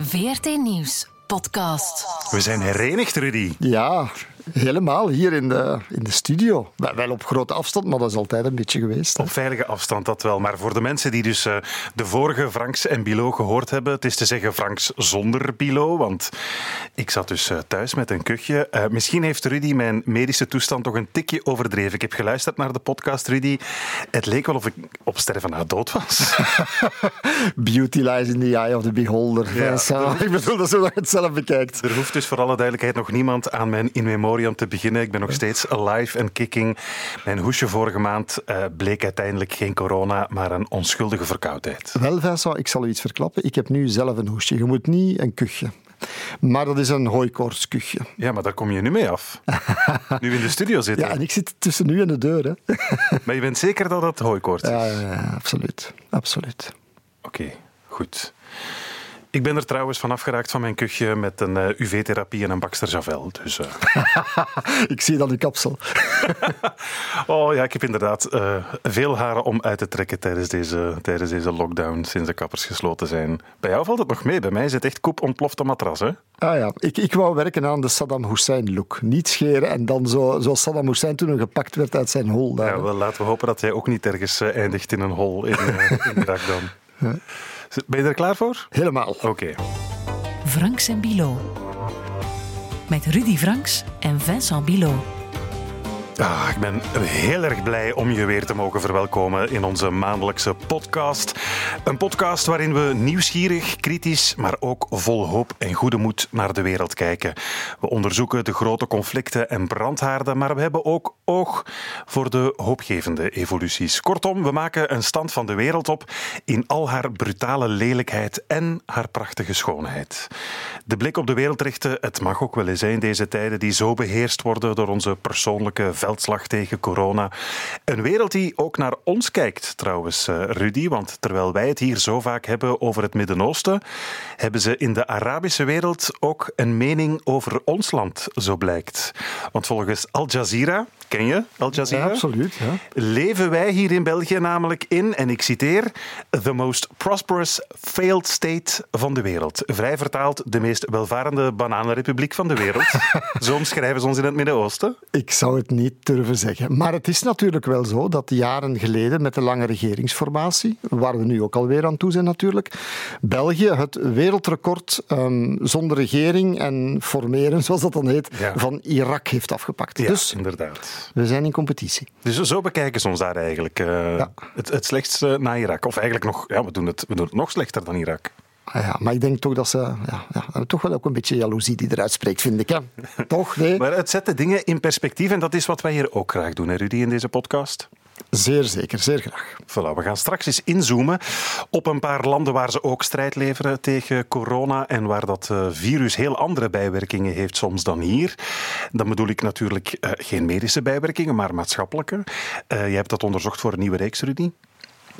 VRT Nieuws podcast. We zijn herenigd, Rudy. Ja, helemaal hier in de, in de studio. Wel- op grote afstand, maar dat is altijd een beetje geweest. hè. Op veilige afstand, dat wel. Maar voor de mensen die dus eh, de vorige Franks en Bilo gehoord hebben, het is te zeggen Franks zonder Bilo, want ik zat dus eh, thuis met een kuchje. Eh, misschien heeft Rudy mijn medische toestand toch een tikje overdreven. Ik heb geluisterd naar de podcast, Rudy. Het leek wel of ik op sterven na dood was. Beauty lies in the eye of the beholder. Ik bedoel, dat hoe je het zelf bekijkt. Er hoeft dus voor alle duidelijkheid nog niemand aan mijn in memoriam te beginnen. Ik ben nog steeds alive en kicking. Mijn hoesje vorige maand eh, bleek uiteindelijk geen corona, maar een onschuldige verkoudheid. Wel, Vincent, ik zal u iets verklappen. Ik heb nu zelf een hoesje. Je moet niet een kuchje. Maar dat is een hooikoortskuchje. Ja, maar daar kom je nu mee af. Nu in de studio zitten. Ja, en ik zit tussen u en de deur. Hè. Maar je bent zeker dat het hooikoorts is? Ja, ja, ja, absoluut. absoluut. Oké, goed. Ik ben er trouwens van afgeraakt van mijn kuchje met een eh, UV-therapie en een Baxter Javel. Dus, eh, Ik zie dat uw kapsel. oh ja, ik heb inderdaad eh, veel haren om uit te trekken tijdens deze, tijdens deze lockdown, sinds de kappers gesloten zijn. Bij jou valt het nog mee. Bij mij is het echt koep ontplofte matras, hè? Ah ja, ik, ik wou werken aan de Saddam Hussein-look. Niet scheren en dan zo, zoals Saddam Hussein toen gepakt werd uit zijn hol. Daar, Ja, wel, laten we hopen dat jij ook niet ergens eindigt in een hol in, in Irak dan. Ben je er klaar voor? Helemaal. Oké. Franks en Bilo. Met Rudy Franks en Vincent Bilo. Ah, ik ben heel erg blij om je weer te mogen verwelkomen in onze maandelijkse podcast. Een podcast waarin we nieuwsgierig, kritisch, maar ook vol hoop en goede moed naar de wereld kijken. We onderzoeken de grote conflicten en brandhaarden, maar we hebben ook oog voor de hoopgevende evoluties. Kortom, we maken een stand van de wereld op in al haar brutale lelijkheid en haar prachtige schoonheid. De blik op de wereld richten, het mag ook wel eens in deze tijden die zo beheerst worden door onze persoonlijke veldslag tegen corona. Een wereld die ook naar ons kijkt, trouwens, eh, Rudy. Want terwijl wij het hier zo vaak hebben over het Midden-Oosten, hebben ze in de Arabische wereld ook een mening over ons land, zo blijkt. Want volgens Al Jazeera, ken je Al Jazeera? Ja, absoluut. Ja. leven wij hier in België namelijk in, en ik citeer, the most prosperous failed state van de wereld. Vrij vertaald, de meest welvarende bananenrepubliek van de wereld. Zo omschrijven ze ons in het Midden-Oosten. Ik zou het niet durven zeggen. Maar het is natuurlijk wel zo dat jaren geleden met de lange regeringsformatie, waar we nu ook alweer aan toe zijn natuurlijk, België het wereldrecord ehm, zonder regering en formeren, zoals dat dan heet, Ja. van Irak heeft afgepakt. Ja, Dus inderdaad. we zijn in competitie. Dus zo bekijken ze ons daar eigenlijk. eh, Ja. het, het slechtste na Irak. Of eigenlijk nog, ja, we doen, het, we doen het nog slechter dan Irak. Ah ja, maar ik denk toch dat ze ja, ja, toch wel ook een beetje jaloezie die eruit spreekt, vind ik. Hè? toch? Nee? Maar het zet de dingen in perspectief en dat is wat wij hier ook graag doen, hè, Rudy, in deze podcast. Zeer zeker, zeer graag. Voilà, we gaan straks eens inzoomen op een paar landen waar ze ook strijd leveren tegen corona en waar dat eh, virus heel andere bijwerkingen heeft soms dan hier. Dan bedoel ik natuurlijk eh, geen medische bijwerkingen, maar maatschappelijke. Eh je hebt dat onderzocht voor een nieuwe reeks, Rudy.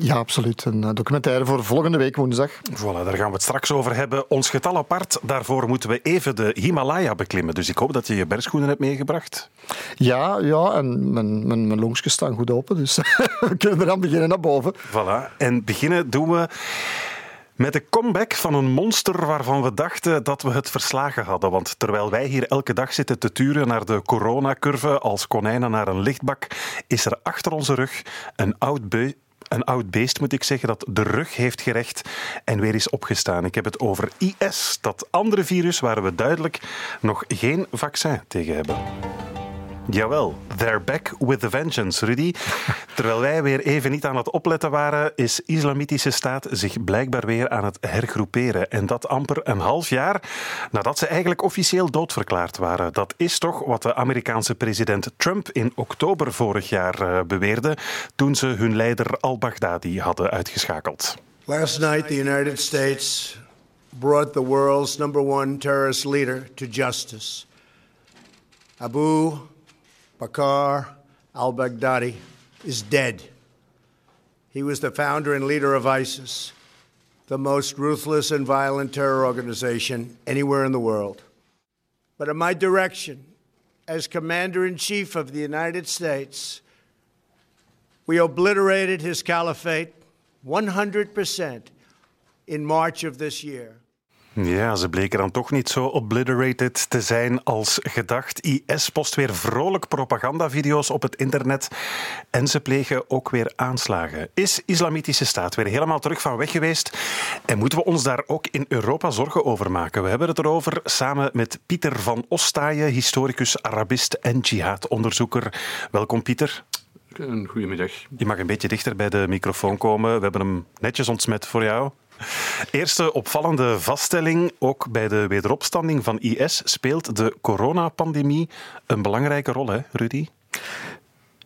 Ja, absoluut. Een eh, documentaire voor volgende week woensdag. Voilà, daar gaan we het straks over hebben. Ons getal apart, daarvoor moeten we even de Himalaya beklimmen. Dus ik hoop dat je je bergschoenen hebt meegebracht. Ja, ja en mijn, mijn, mijn longsjes staan goed open, dus we kunnen eraan beginnen naar boven. Voilà. En beginnen doen we met de comeback van een monster waarvan we dachten dat we het verslagen hadden. Want terwijl wij hier elke dag zitten te turen naar de coronacurve als konijnen naar een lichtbak, is er achter onze rug een oud beu- een oud beest, moet ik zeggen, dat de rug heeft gerecht en weer is opgestaan. Ik heb het over IS, dat andere virus waar we duidelijk nog geen vaccin tegen hebben. Jawel, they're back with the vengeance, Rudy. Terwijl wij weer even niet aan het opletten waren, is Islamitische Staat zich blijkbaar weer aan het hergroeperen. En dat amper een half jaar nadat ze eigenlijk officieel doodverklaard waren. Dat is toch wat de Amerikaanse president Trump in oktober vorig jaar eh, beweerde toen ze hun leider al-Baghdadi hadden uitgeschakeld. Last night, the United States brought the world's number one terrorist leader to justice. Abu Bakr al Baghdadi is dead. He was the founder and leader of ISIS, the most ruthless and violent terror organization anywhere in the world. But at my direction, as Commander in Chief of the United States, we obliterated his caliphate 100% in March of this year. Ja, ze bleken dan toch niet zo obliterated te zijn als gedacht. IS post weer vrolijk propagandavideo's op het internet en ze plegen ook weer aanslagen. Is Islamitische Staat weer helemaal terug van weg geweest? En moeten we ons daar ook in Europa zorgen over maken? We hebben het erover samen met Pieter van Ostaaien, historicus, Arabist en jihadonderzoeker. Welkom Pieter. Een goedemiddag. Je mag een beetje dichter bij de microfoon komen. We hebben hem netjes ontsmet voor jou. Eerste opvallende vaststelling, ook bij de wederopstanding van IS speelt de coronapandemie een belangrijke rol, hè, Rudy?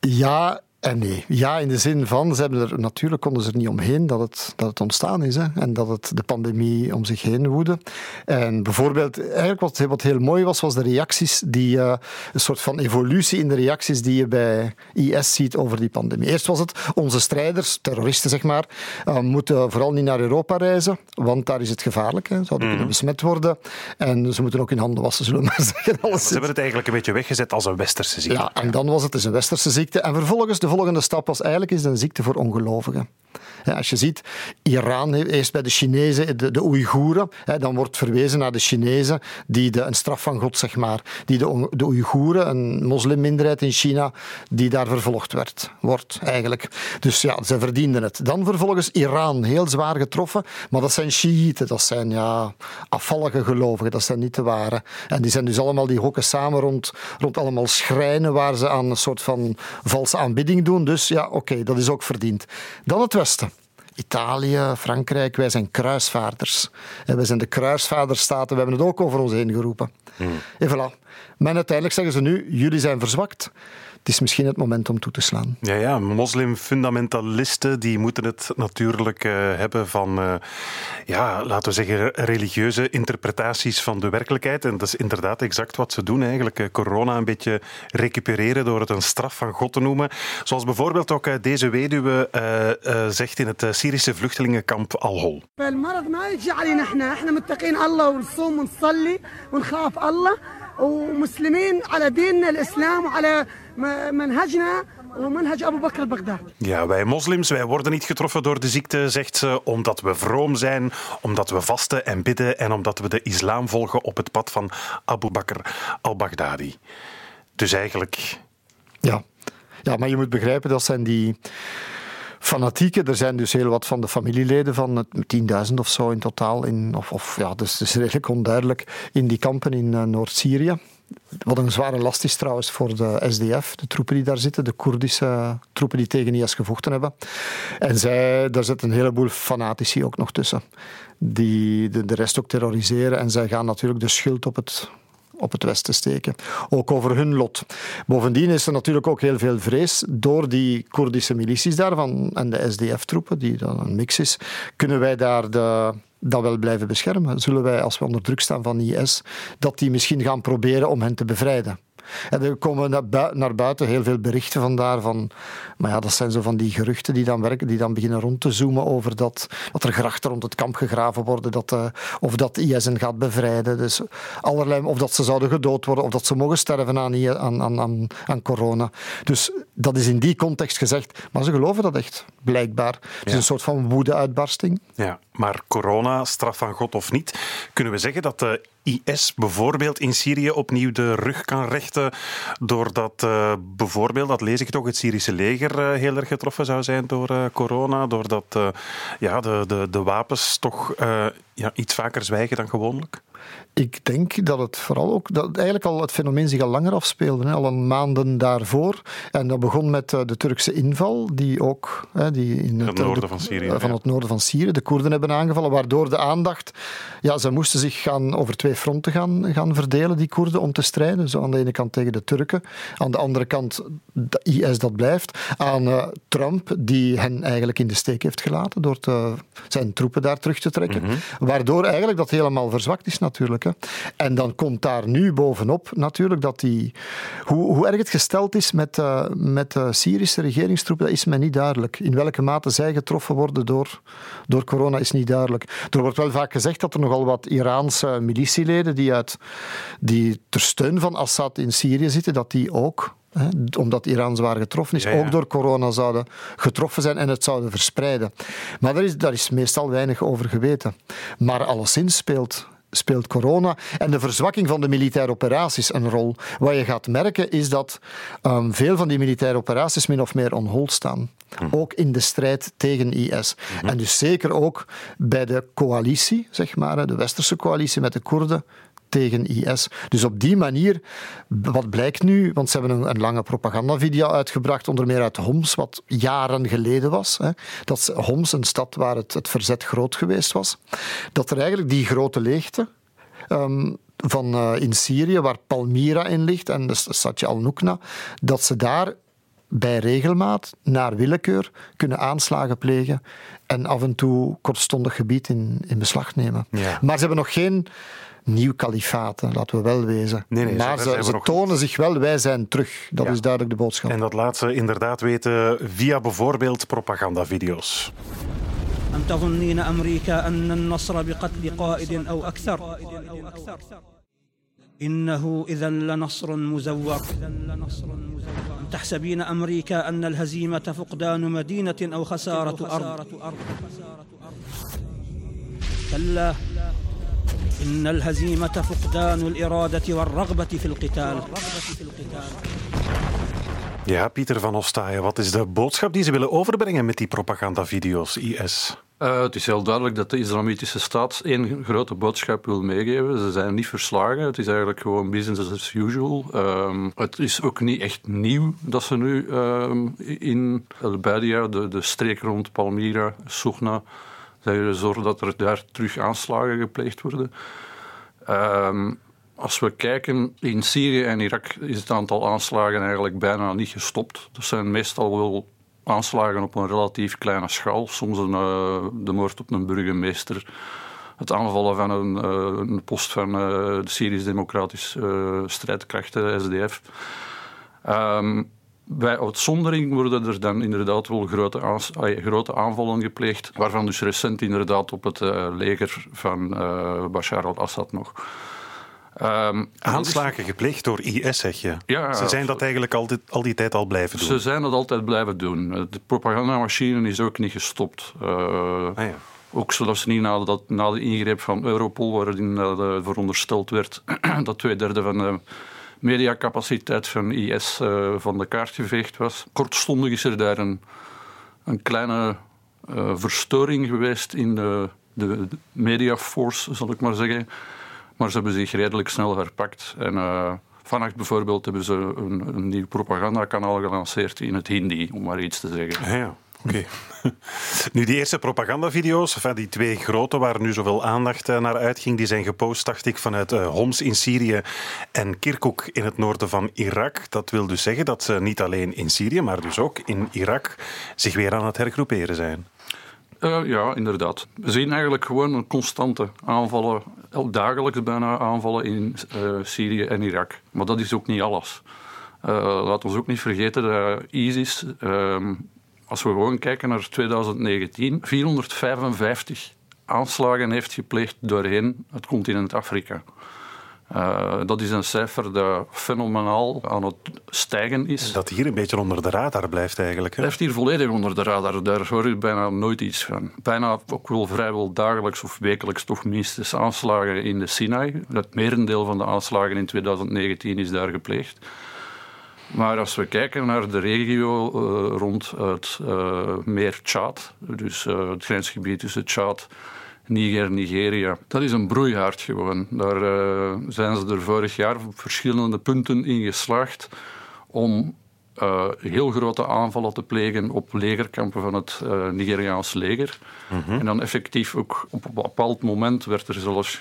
Ja, en nee. Ja, in de zin van, ze hebben er, natuurlijk konden ze er niet omheen dat het, dat het ontstaan is. Hè, en dat het de pandemie om zich heen woedde. En bijvoorbeeld, eigenlijk wat, wat heel mooi was, was de reacties die, uh, een soort van evolutie in de reacties die je bij IS ziet over die pandemie. Eerst was het, onze strijders, terroristen zeg maar, uh, moeten vooral niet naar Europa reizen, want daar is het gevaarlijk. Hè. Zouden mm. kunnen besmet worden. En ze moeten ook in handen wassen, zullen we maar zeggen. Ja, ze hebben het eigenlijk een beetje weggezet als een westerse ziekte. Ja, en dan was het dus een westerse ziekte. En vervolgens de volgende stap was eigenlijk is een ziekte voor ongelovigen. Als je ziet, Iran eerst bij de Chinezen, de, de Oeigoeren, dan wordt verwezen naar de Chinezen, die de, een straf van God, zeg maar, die de, de Oeigoeren, een moslimminderheid in China, die daar vervolgd werd, wordt eigenlijk. Dus ja, ze verdienden het. Dan vervolgens Iran, heel zwaar getroffen, maar dat zijn Shiiten, dat zijn ja, afvallige gelovigen, dat zijn niet de ware. En die zijn dus allemaal, die hokken samen rond, rond allemaal schrijnen waar ze aan een soort van valse aanbidding doen. Dus ja, oké, dat is ook verdiend. Dan het Westen. Italië, Frankrijk, wij zijn kruisvaarders. En wij zijn de kruisvaderstaten, we hebben het ook over ons heen geroepen. Hmm. En voilà. Maar uiteindelijk zeggen ze nu, jullie zijn verzwakt het is misschien het moment om toe te slaan. Ja, ja moslimfundamentalisten die moeten het natuurlijk uh, hebben van, uh, ja, laten we zeggen, religieuze interpretaties van de werkelijkheid. En dat is inderdaad exact wat ze doen eigenlijk. Uh, corona een beetje recupereren door het een straf van God te noemen. Zoals bijvoorbeeld ook deze weduwe zegt in het Syrische vluchtelingenkamp Al-Hol. ومسلمين على ديننا الاسلام وعلى منهجنا ومنهج Abu Bakr al-Baghdad. Ja, wij moslims wij worden niet getroffen door de ziekte, zegt ze, omdat we vroom zijn, omdat we vasten en bidden en omdat we de islam volgen op het pad van Abu Bakr al-Baghdadi. Dus eigenlijk. Ja. ja, maar je moet begrijpen, dat zijn die fanatieken. Er zijn dus heel wat van de familieleden van 10.000 of zo in totaal. In, of, of, ja, dus het is redelijk onduidelijk in die kampen in uh, Noord-Syrië. Wat een zware last is trouwens voor de SDF, de troepen die daar zitten, de Koerdische troepen die tegen IS gevochten hebben. En zij, daar zitten een heleboel fanatici ook nog tussen, die de rest ook terroriseren. En zij gaan natuurlijk de schuld op het op het Westen steken. Ook over hun lot. Bovendien is er natuurlijk ook heel veel vrees door die Koerdische milities daarvan en de SDF-troepen, die dan een mix is. Kunnen wij daar de, dat wel blijven beschermen? Zullen wij, als we onder druk staan van IS, dat die misschien gaan proberen om hen te bevrijden? En er komen naar buiten heel veel berichten vandaar van, maar ja, dat zijn zo van die geruchten die dan werken, die dan beginnen rond te zoomen over dat, dat er grachten rond het kamp gegraven worden, dat, uh, of dat IS hen gaat bevrijden. Dus allerlei, of dat ze zouden gedood worden, of dat ze mogen sterven aan, aan, aan, aan corona. Dus dat is in die context gezegd, maar ze geloven dat echt, blijkbaar. Het is een soort van woede-uitbarsting. Ja, maar corona, straf van God of niet, kunnen we zeggen dat de IS bijvoorbeeld in Syrië opnieuw de rug kan rechten doordat uh, bijvoorbeeld, dat lees ik toch, het Syrische leger uh, heel erg getroffen zou zijn door uh, corona, doordat ja, de, de, de wapens toch ja, iets vaker zwijgen dan gewoonlijk? Ik denk dat het vooral ook, dat eigenlijk al het fenomeen zich al langer afspeelde, hè, al een maanden daarvoor. En dat begon met uh, de Turkse inval, die ook hè, die in het, het noorden de, van Syrië, uh, van het noorden van Syrië, de Koerden hebben aangevallen, waardoor de aandacht, ja, ze moesten zich gaan over twee fronten gaan, gaan verdelen, die Koerden, om te strijden. Zo aan de ene kant tegen de Turken, aan de andere kant de IS dat blijft, aan uh, Trump, die hen eigenlijk in de steek heeft gelaten door te, zijn troepen daar terug te trekken. Mm -hmm. Waardoor eigenlijk dat helemaal verzwakt is natuurlijk. En dan komt daar nu bovenop natuurlijk dat die, hoe, hoe erg het gesteld is met, uh, met de Syrische regeringstroepen, dat is mij niet duidelijk. In welke mate zij getroffen worden door, door corona is niet duidelijk. Er wordt wel vaak gezegd dat er nogal wat Iraanse militieleden die, uit, die ter steun van Assad in Syrië zitten, dat die ook omdat Iran zwaar getroffen is, ook door corona zouden getroffen zijn en het zouden verspreiden. Maar daar is, daar is meestal weinig over geweten. Maar alleszins speelt speelt corona en de verzwakking van de militaire operaties een rol. Wat je gaat merken is dat ehm, veel van die militaire operaties min of meer on hold staan. Ook in de strijd tegen IS. En dus zeker ook bij de coalitie, zeg maar, de westerse coalitie met de Koerden tegen IS. Dus op die manier, wat blijkt nu, want ze hebben een, een lange propagandavideo uitgebracht, onder meer uit Homs, wat jaren geleden was. Hè, dat Homs, een stad waar het, het verzet groot geweest was. Dat er eigenlijk die grote leegte um, van uh, in Syrië, waar Palmyra in ligt, en de stadje Al-Nukna, dat ze daar bij regelmaat, naar willekeur, kunnen aanslagen plegen en af en toe kortstondig gebied in, in beslag nemen. Ja. Maar ze hebben nog geen nieuw kalifaat, laten we wel wezen. Nee, nee, maar ze, ze tonen zich wel, wij zijn terug. Dat ja. is duidelijk de boodschap. En dat laat ze inderdaad weten via bijvoorbeeld propagandavideo's. أم تظنين أمريكا أن النصر بقتل قائد أو أكثر إنه إذا لنصر مزور أم تحسبين أمريكا أن الهزيمة فقدان مدينة أو خسارة أرض كلا إن الهزيمة فقدان الإرادة والرغبة في القتال Ja, Pieter van Ostaaien, wat is de boodschap die ze willen overbrengen met die propagandavideo's, IS? Uh, het is heel duidelijk dat de Islamitische Staat één grote boodschap wil meegeven. Ze zijn niet verslagen. Het is eigenlijk gewoon business as usual. Uh, het is ook niet echt nieuw dat ze nu uh, in El-Badia, de, de streek rond Palmyra, Sougna, zorgen dat er daar terug aanslagen gepleegd worden. Ehm, als we kijken in Syrië en Irak is het aantal aanslagen eigenlijk bijna niet gestopt. Er zijn meestal wel aanslagen op een relatief kleine schaal. Soms een, uh, de moord op een burgemeester, het aanvallen van een, uh, een post van uh, de Syrisch-Democratische strijdkrachten, SDF. Um, bij uitzondering worden er dan inderdaad wel grote, grote aanvallen gepleegd, waarvan dus recent inderdaad op het leger van Bashar al-Assad nog. Um, Aanslagen gepleegd door IS, zeg je? Ja, ze zijn dat eigenlijk al die, al die tijd al blijven doen? Ze zijn dat altijd blijven doen. De propagandamachine is ook niet gestopt. Uh, ah, ja. Ook zelfs niet na, dat, na de ingreep van Europol, waarin uh, verondersteld werd dat twee derde van de mediacapaciteit van IS uh, van de kaart geveegd was. Kortstondig is er daar een, een kleine verstoring geweest in de, de mediaforce, zal ik maar zeggen. Maar ze hebben zich redelijk snel herpakt. En uh, vannacht bijvoorbeeld hebben ze een, een nieuw propagandakanaal gelanceerd in het Hindi, om maar iets te zeggen. Ah ja. Oké. Nu, die eerste propagandavideo's, enfin, die twee grote waar nu zoveel aandacht eh, naar uitging, die zijn gepost, dacht ik, vanuit uh, Homs in Syrië en Kirkuk in het noorden van Irak. Dat wil dus zeggen dat ze niet alleen in Syrië, maar dus ook in Irak zich weer aan het hergroeperen zijn. Uh, ja, inderdaad. We zien eigenlijk gewoon een constante aanvallen, dagelijks bijna aanvallen in Syrië en Irak. Maar dat is ook niet alles. Uh, laat ons ook niet vergeten dat ISIS, ehm, als we gewoon kijken naar 2019, 455 aanslagen heeft gepleegd doorheen het continent Afrika. Uh, dat is een cijfer dat fenomenaal aan het stijgen is. Dat hier een beetje onder de radar blijft eigenlijk. Hè? Blijft hier volledig onder de radar. Daar hoor je bijna nooit iets van. Bijna ook wel vrijwel dagelijks of wekelijks toch minstens aanslagen in de Sinai. Het merendeel van de aanslagen in 2019 is daar gepleegd. Maar als we kijken naar de regio uh, rond het uh, meer Tjaad, dus het grensgebied tussen Tjaad Niger, Nigeria. Dat is een broeihaard gewoon. Daar zijn ze er vorig jaar op verschillende punten in geslaagd om heel grote aanvallen te plegen op legerkampen van het Nigeriaans leger. Mhm. En dan effectief ook op een bepaald moment werd er zelfs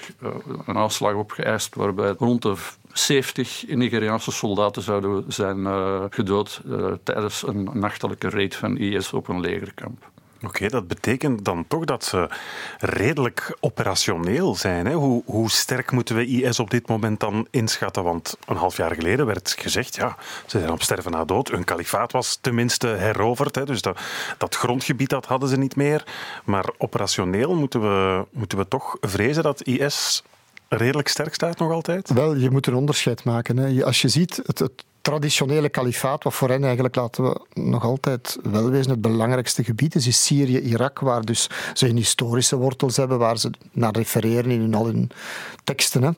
een aanslag op geëist waarbij rond de 70 Nigeriaanse soldaten zouden zijn gedood tijdens een nachtelijke raid van IS op een legerkamp. Oké, dat betekent dan toch dat ze redelijk operationeel zijn. Hè? Hoe, hoe, sterk moeten we IS op dit moment dan inschatten? Want een half jaar geleden werd gezegd, ja, ze zijn op sterven na dood. Hun kalifaat was tenminste heroverd, hè? dus dat, dat grondgebied dat hadden ze niet meer. Maar operationeel moeten we, moeten we toch vrezen dat IS redelijk sterk staat nog altijd? Wel, je moet een onderscheid maken. Hè. Als je ziet, het, het traditionele kalifaat, wat voor hen eigenlijk, laten we nog altijd wel wezen, het belangrijkste gebied is, is Syrië, Irak, waar dus ze hun historische wortels hebben, waar ze naar refereren in al hun teksten. Hè.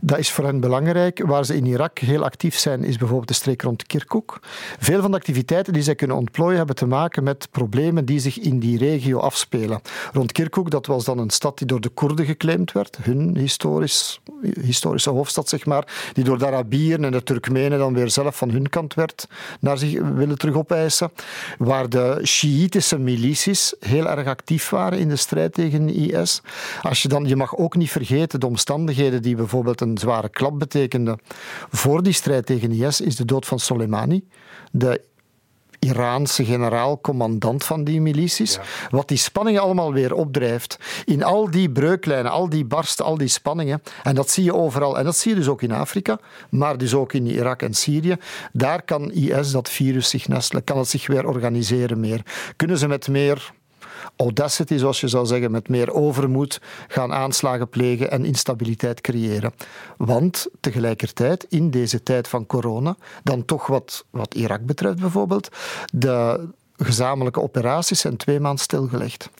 Dat is voor hen belangrijk. Waar ze in Irak heel actief zijn, is bijvoorbeeld de streek rond Kirkuk. Veel van de activiteiten die zij kunnen ontplooien, hebben te maken met problemen die zich in die regio afspelen. Rond Kirkuk, dat was dan een stad die door de Koerden geclaimd werd, hun historisch, historische hoofdstad, zeg maar, die door de Arabieren en de Turkmenen dan weer van hun kant werd naar zich willen terug opeisen. Waar de Shiïtische milities heel erg actief waren in de strijd tegen IS. Als je, dan, je mag ook niet vergeten de omstandigheden die bijvoorbeeld een zware klap betekenden voor die strijd tegen IS, is de dood van Soleimani. De Iraanse generaal-commandant van die milities. Wat die spanningen allemaal weer opdrijft. In al die breuklijnen, al die barsten, al die spanningen. En dat zie je overal. En dat zie je dus ook in Afrika, maar dus ook in Irak en Syrië. Daar kan IS, dat virus, zich nestelen. Kan het zich weer organiseren meer. Kunnen ze met meer audacity, zoals je zou zeggen, met meer overmoed gaan aanslagen plegen en instabiliteit creëren. Want tegelijkertijd, in deze tijd van corona, dan toch wat, wat Irak betreft bijvoorbeeld, de gezamenlijke operaties zijn twee maanden stilgelegd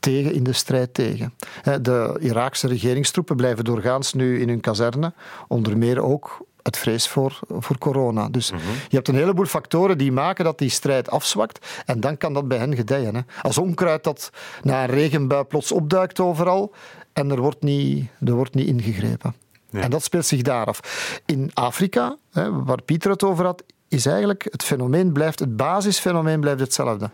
tegen in de strijd tegen. De Iraakse regeringstroepen blijven doorgaans nu in hun kazerne, onder meer ook het vrees voor, voor corona. Dus mhm. je hebt een heleboel factoren die maken dat die strijd afzwakt. En dan kan dat bij hen gedijen. Hè. Als onkruid dat na een regenbui plots opduikt overal en er wordt niet, er wordt niet ingegrepen. En dat speelt zich daar af. In Afrika, hè, waar Pieter het over had, is eigenlijk het fenomeen blijft, het basisfenomeen blijft hetzelfde.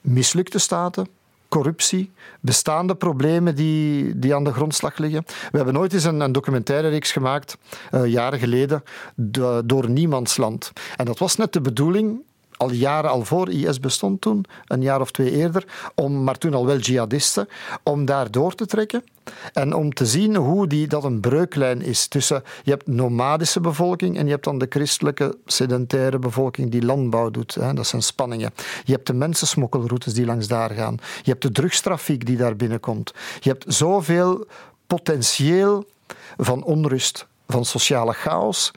Mislukte staten, corruptie, bestaande problemen die, die aan de grondslag liggen. We hebben ooit eens een, een documentaire reeks gemaakt, uh, jaren geleden, de, door Niemandsland. En dat was net de bedoeling al jaren al voor IS bestond toen, een jaar of twee eerder, om, maar toen al wel jihadisten, om daar door te trekken en om te zien hoe die, dat een breuklijn is tussen, je hebt nomadische bevolking en je hebt dan de christelijke sedentaire bevolking die landbouw doet. Hè, dat zijn spanningen. Je hebt de mensensmokkelroutes die langs daar gaan. Je hebt de drugstrafiek die daar binnenkomt. Je hebt zoveel potentieel van onrust, van sociale chaos,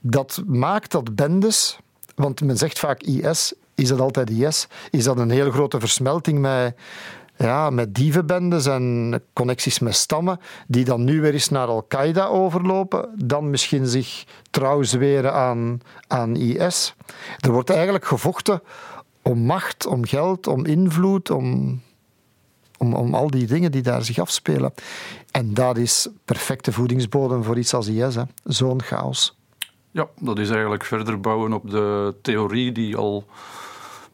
dat maakt dat bendes want men zegt vaak IS, is dat altijd IS? Is dat een heel grote versmelting met, ja, met dievenbendes en connecties met stammen, die dan nu weer eens naar Al-Qaeda overlopen, dan misschien zich trouw zweren aan, aan IS. Er wordt eigenlijk gevochten om macht, om geld, om invloed, om, om, om al die dingen die daar zich afspelen. En dat is perfecte voedingsbodem voor iets als IS, zo'n chaos. Ja, dat is eigenlijk verder bouwen op de theorie die al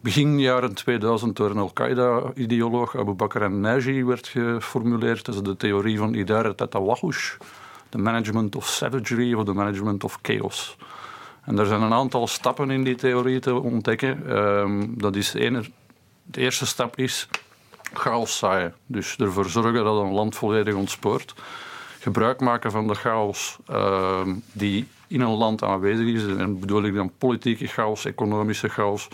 begin jaren 2000 door een Al-Qaeda-ideoloog Abu Bakr al-Naji werd geformuleerd. Dat is de theorie van Idara Tatawahush, the management of savagery of the management of chaos. En er zijn een aantal stappen in die theorie te ontdekken. Ehm, dat is ene, de eerste stap is chaos zaaien. Dus ervoor zorgen dat een land volledig ontspoort. Gebruik maken van de chaos ehm, die in een land aanwezig is. En bedoel ik dan politieke chaos, economische chaos,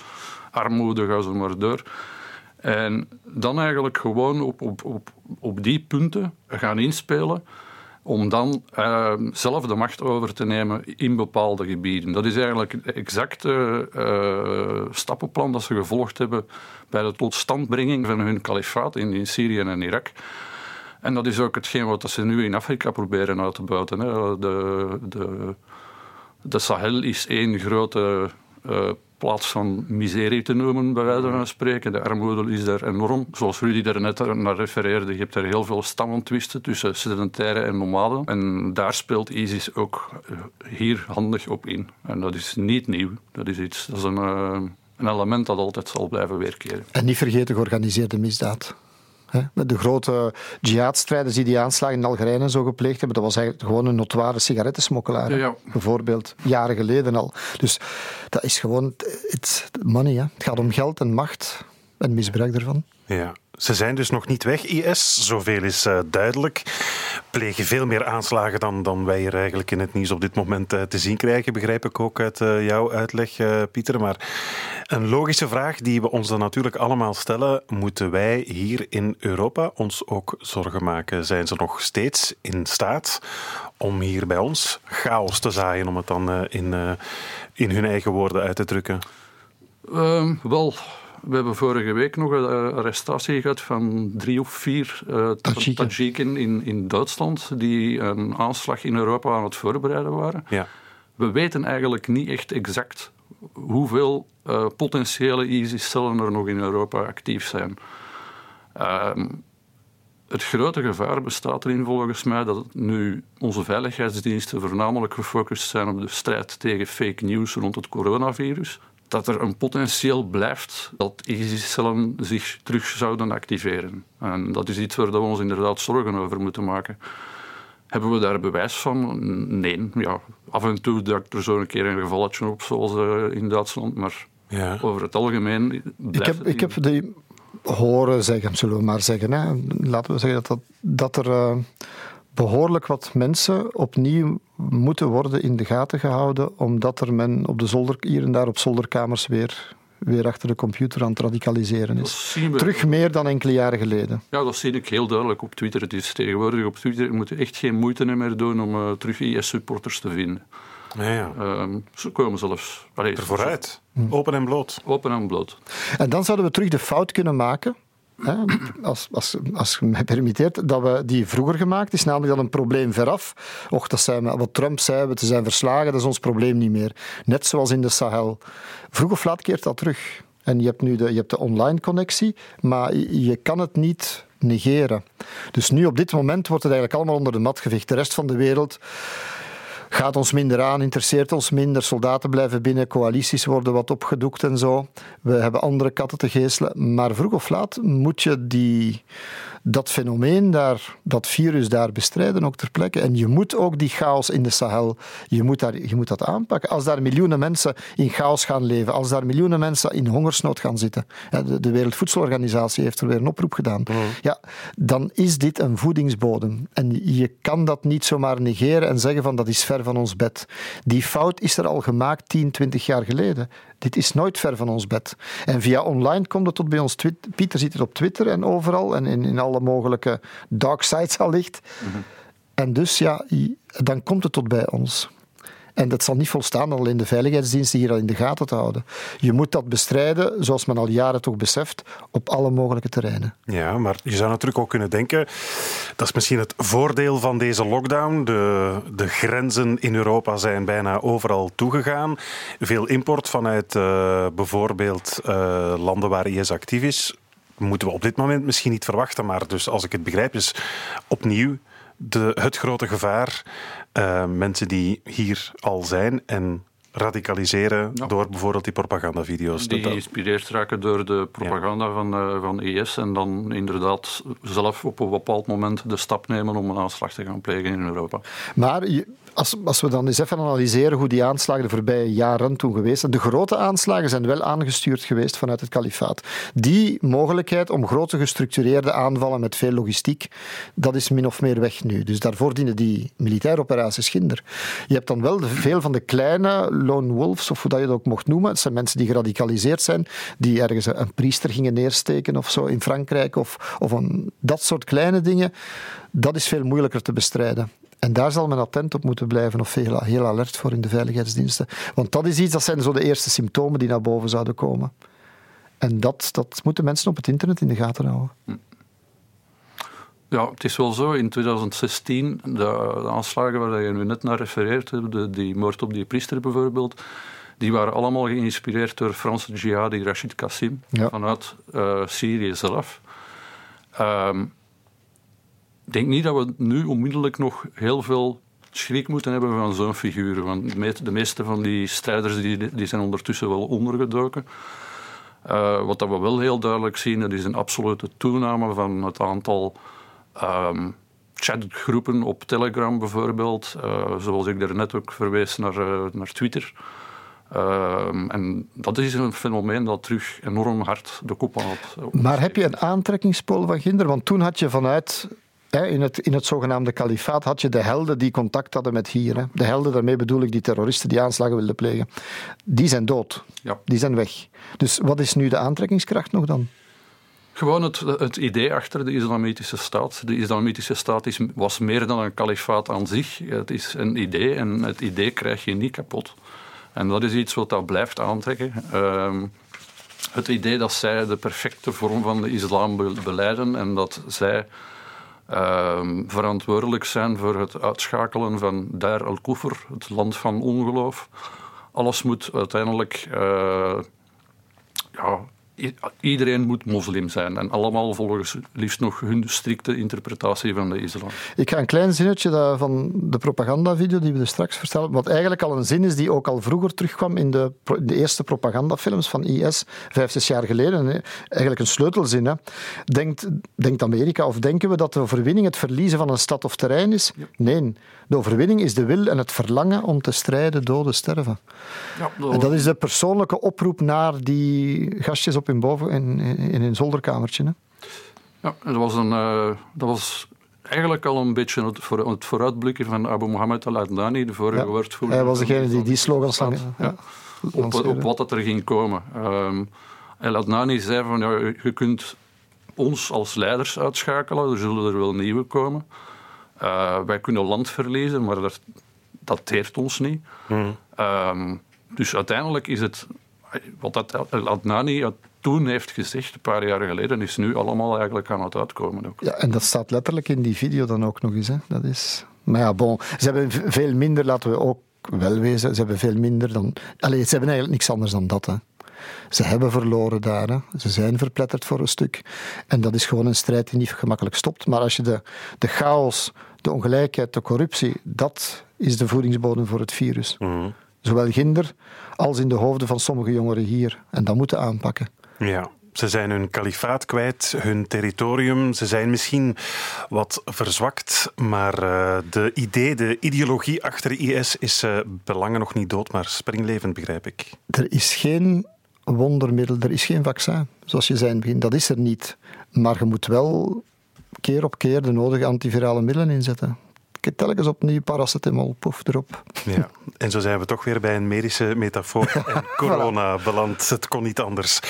armoede, ga zo maar door. En dan eigenlijk gewoon op, op, op, op die punten gaan inspelen om dan uh, zelf de macht over te nemen in bepaalde gebieden. Dat is eigenlijk het exacte uh, stappenplan dat ze gevolgd hebben bij de totstandbrenging van hun kalifaat in, in Syrië en Irak. En dat is ook hetgeen wat ze nu in Afrika proberen uit te buiten. Hè. De, de, de Sahel is één grote uh, plaats van miserie te noemen, bij wijze van spreken. De armoede is daar enorm. Zoals Rudy daar net naar refereerde, je hebt er heel veel stammentwisten tussen sedentaire en nomaden. En daar speelt ISIS ook eh, hier handig op in. En dat is niet nieuw. Dat is, iets, dat is een, uh, een element dat altijd zal blijven weerkeren. En niet vergeten georganiseerde misdaad. De grote jihadstrijders die die aanslagen in Algerije en zo gepleegd hebben, dat was eigenlijk gewoon een notoire sigarettensmokkelaar. Ja, Bijvoorbeeld, jaren geleden al. Dus dat is gewoon it's money. Hè. Het gaat om geld en macht en misbruik daarvan. Ja. Ze zijn dus nog niet weg, IS. Zoveel is uh, duidelijk. Plegen veel meer aanslagen dan, dan wij er eigenlijk in het nieuws op dit moment uh, te zien krijgen. Begrijp ik ook uit uh, jouw uitleg, Pieter. Maar Een logische vraag die we ons dan natuurlijk allemaal stellen: moeten wij hier in Europa ons ook zorgen maken? Zijn ze nog steeds in staat om hier bij ons chaos te zaaien, om het dan uh, in, uh, in hun eigen woorden uit te drukken? Um, wel, we hebben vorige week nog een arrestatie gehad van drie of vier uh, Tajiken in, in Duitsland die een aanslag in Europa aan het voorbereiden waren. Ja. We weten eigenlijk niet echt exact hoeveel uh, potentiële ISIS-cellen er nog in Europa actief zijn. Uh, het grote gevaar bestaat erin volgens mij dat nu onze veiligheidsdiensten voornamelijk gefocust zijn op de strijd tegen fake news rond het coronavirus. Dat er een potentieel blijft dat ISIS-cellen zich terug zouden activeren. En dat is iets waar we ons inderdaad zorgen over moeten maken. Hebben we daar bewijs van? Nee. Ja, af en toe duikt er zo een keer een gevalletje op, zoals uh, in Duitsland. Maar ja. over het algemeen. Ik heb, ik heb die horen zeggen, zullen we maar zeggen. Hè. Laten we zeggen dat, dat, dat er uh, behoorlijk wat mensen opnieuw moeten worden in de gaten gehouden, omdat er men op de zolder, hier en daar op zolderkamers weer weer achter de computer aan het radicaliseren is. Terug meer dan enkele jaren geleden. Ja, dat zie ik heel duidelijk op Twitter. Het is tegenwoordig op Twitter, je moet echt geen moeite meer doen om uh, terug IS-supporters te vinden. Ja, ja. Um, ze komen zelfs... Allee, er vooruit. Open en bloot. Open en bloot. En dan zouden we terug de fout kunnen maken Als, als, als je mij permitteert, dat we die vroeger gemaakt is, namelijk dat een probleem veraf. Och, dat zijn wat Trump zei, we zijn verslagen, dat is ons probleem niet meer. Net zoals in de Sahel. Vroeg of laat keert dat terug. En je hebt nu de, je hebt de online connectie, maar je kan het niet negeren. Dus nu op dit moment wordt het eigenlijk allemaal onder de mat gevecht. De rest van de wereld gaat ons minder aan, interesseert ons minder. Soldaten blijven binnen, coalities worden wat opgedoekt en zo. We hebben andere katten te geestelen. Maar vroeg of laat moet je die dat fenomeen daar, dat virus daar bestrijden ook ter plekke. En je moet ook die chaos in de Sahel, je moet, daar, je moet dat aanpakken. Als daar miljoenen mensen in chaos gaan leven, als daar miljoenen mensen in hongersnood gaan zitten, de, de Wereldvoedselorganisatie heeft er weer een oproep gedaan, ja, dan is dit een voedingsbodem. En je kan dat niet zomaar negeren en zeggen van dat is ver van ons bed. Die fout is er al gemaakt 10, 20 jaar geleden. Dit is nooit ver van ons bed. En via online komt het tot bij ons. Pieter ziet het op Twitter en overal en in, in alle mogelijke dark sites allicht. Mm En dus ja, dan komt het tot bij ons. En dat zal niet volstaan alleen de veiligheidsdiensten hier al in de gaten te houden. Je moet dat bestrijden, zoals men al jaren toch beseft, op alle mogelijke terreinen. Ja, maar je zou natuurlijk ook kunnen denken, dat is misschien het voordeel van deze lockdown. De, de grenzen in Europa zijn bijna overal toegegaan. Veel import vanuit uh, bijvoorbeeld uh, landen waar IS actief is, moeten we op dit moment misschien niet verwachten. Maar dus als ik het begrijp, is opnieuw de, het grote gevaar. Uh, mensen die hier al zijn en radicaliseren ja. door bijvoorbeeld die propagandavideo's. Die geïnspireerd raken door de propaganda ja. van, uh, van IS en dan inderdaad zelf op een bepaald moment de stap nemen om een aanslag te gaan plegen in Europa. Maar je, als, we dan eens even analyseren hoe die aanslagen de voorbije jaren toen geweest zijn. De grote aanslagen zijn wel aangestuurd geweest vanuit het kalifaat. Die mogelijkheid om grote gestructureerde aanvallen met veel logistiek, dat is min of meer weg nu. Dus daarvoor dienen die militaire operaties ginder. Je hebt dan wel veel van de kleine lone wolves, of hoe dat je dat ook mocht noemen. Het zijn mensen die geradicaliseerd zijn, die ergens een priester gingen neersteken of zo in Frankrijk, of, of dat soort kleine dingen. Dat is veel moeilijker te bestrijden. En daar zal men attent op moeten blijven of heel, heel alert voor in de veiligheidsdiensten. Want dat is iets, dat zijn zo de eerste symptomen die naar boven zouden komen. En dat, dat moeten mensen op het internet in de gaten houden. Ja, het is wel zo. In 2016, de, aanslagen waar je nu net naar refereert, de, die moord op die priester bijvoorbeeld, die waren allemaal geïnspireerd door Franse jihadi Rashid Kassim ja. vanuit uh, Syrië zelf. Um, ik denk niet dat we nu onmiddellijk nog heel veel schrik moeten hebben van zo'n figuur. Want de meeste van die strijders die, die zijn ondertussen wel ondergedoken. Uh, wat dat we wel heel duidelijk zien, dat is een absolute toename van het aantal um, chatgroepen op Telegram bijvoorbeeld. Uh, zoals ik daarnet ook verwees naar, uh, naar Twitter. Uh, en dat is een fenomeen dat terug enorm hard de kop had. Maar heb je een aantrekkingspool van Ginder? Want toen had je vanuit in, het, in het zogenaamde kalifaat had je de helden die contact hadden met hier. Hè. De helden, daarmee bedoel ik die terroristen die aanslagen wilden plegen. Die zijn dood. Ja. Die zijn weg. Dus wat is nu de aantrekkingskracht nog dan? Gewoon het, het idee achter de islamitische staat. De islamitische staat is, was meer dan een kalifaat aan zich. Het is een idee en het idee krijg je niet kapot. En dat is iets wat dat blijft aantrekken. Ehm, het idee dat zij de perfecte vorm van de islam be- beleiden en dat zij ehm, verantwoordelijk zijn voor het uitschakelen van Dar al-Kufr, het land van ongeloof. Alles moet uiteindelijk eh, ja, iedereen moet moslim zijn. En allemaal volgens liefst nog hun strikte interpretatie van de islam. Ik ga een klein zinnetje van de propagandavideo die we er straks vertellen, wat eigenlijk al een zin is die ook al vroeger terugkwam in de, de eerste propagandafilms van IS, vijf, zes jaar geleden. Eigenlijk een sleutelzin. Hè. Denkt, denkt Amerika of denken we dat de overwinning het verliezen van een stad of terrein is? Nee, de overwinning is de wil en het verlangen om te strijden, doden, sterven. Ja, En dat is de persoonlijke oproep naar die gastjes op hun boven in, in, in hun zolderkamertje. Hè. Ja, dat was, een, eh, dat was eigenlijk al een beetje het, voor, het vooruitblikken van Abu Mohammed al-Adnani, de vorige Ja, woordvoerder. Hij was degene die die slogans lang- Ja. Op, wat het er ging komen. Ehm al-Adnani zei van, ja, je kunt ons als leiders uitschakelen, er zullen er wel nieuwe komen. Eh, wij kunnen land verliezen, maar dat, dat deert ons niet. Ehm, dus uiteindelijk is het, wat dat al-Adnani toen heeft gezegd, een paar jaar geleden, is nu allemaal eigenlijk aan het uitkomen. Ook. Ja, en dat staat letterlijk in die video dan ook nog eens. Hè. Dat is... Maar ja, bon, ze hebben veel minder, laten we ook wel wezen, ze hebben veel minder dan... Allee, ze hebben eigenlijk niks anders dan dat. Hè. Ze hebben verloren daar. Hè. Ze zijn verpletterd voor een stuk. En dat is gewoon een strijd die niet gemakkelijk stopt. Maar als je de, de chaos, de ongelijkheid, de corruptie, dat is de voedingsbodem voor het virus. Zowel ginder als in de hoofden van sommige jongeren hier. En dat moeten aanpakken. Ja. Ze zijn hun kalifaat kwijt, hun territorium. Ze zijn misschien wat verzwakt, maar eh, de idee, de ideologie achter IS is eh, belangen nog niet dood, maar springlevend, begrijp ik. Er is geen wondermiddel, er is geen vaccin, zoals je zei in het begin. Dat is er niet. Maar je moet wel keer op keer de nodige antivirale middelen inzetten. Telkens opnieuw paracetamol, poef erop. Ja. En zo zijn we toch weer bij een medische metafoor en corona beland. Het kon niet anders.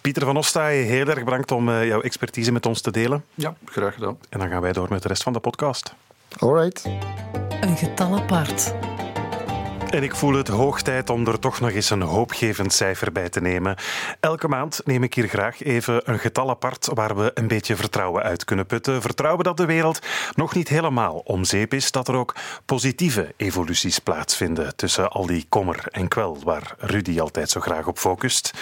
Pieter van Ostaaien, heel erg bedankt om eh, jouw expertise met ons te delen. Ja, graag gedaan. En dan gaan wij door met de rest van de podcast. Alright. Een getal apart. En ik voel het hoog tijd om er toch nog eens een hoopgevend cijfer bij te nemen. Elke maand neem ik hier graag even een getal apart waar we een beetje vertrouwen uit kunnen putten. Vertrouwen dat de wereld nog niet helemaal om zeep is, dat er ook positieve evoluties plaatsvinden tussen al die kommer en kwel waar Rudy altijd zo graag op focust.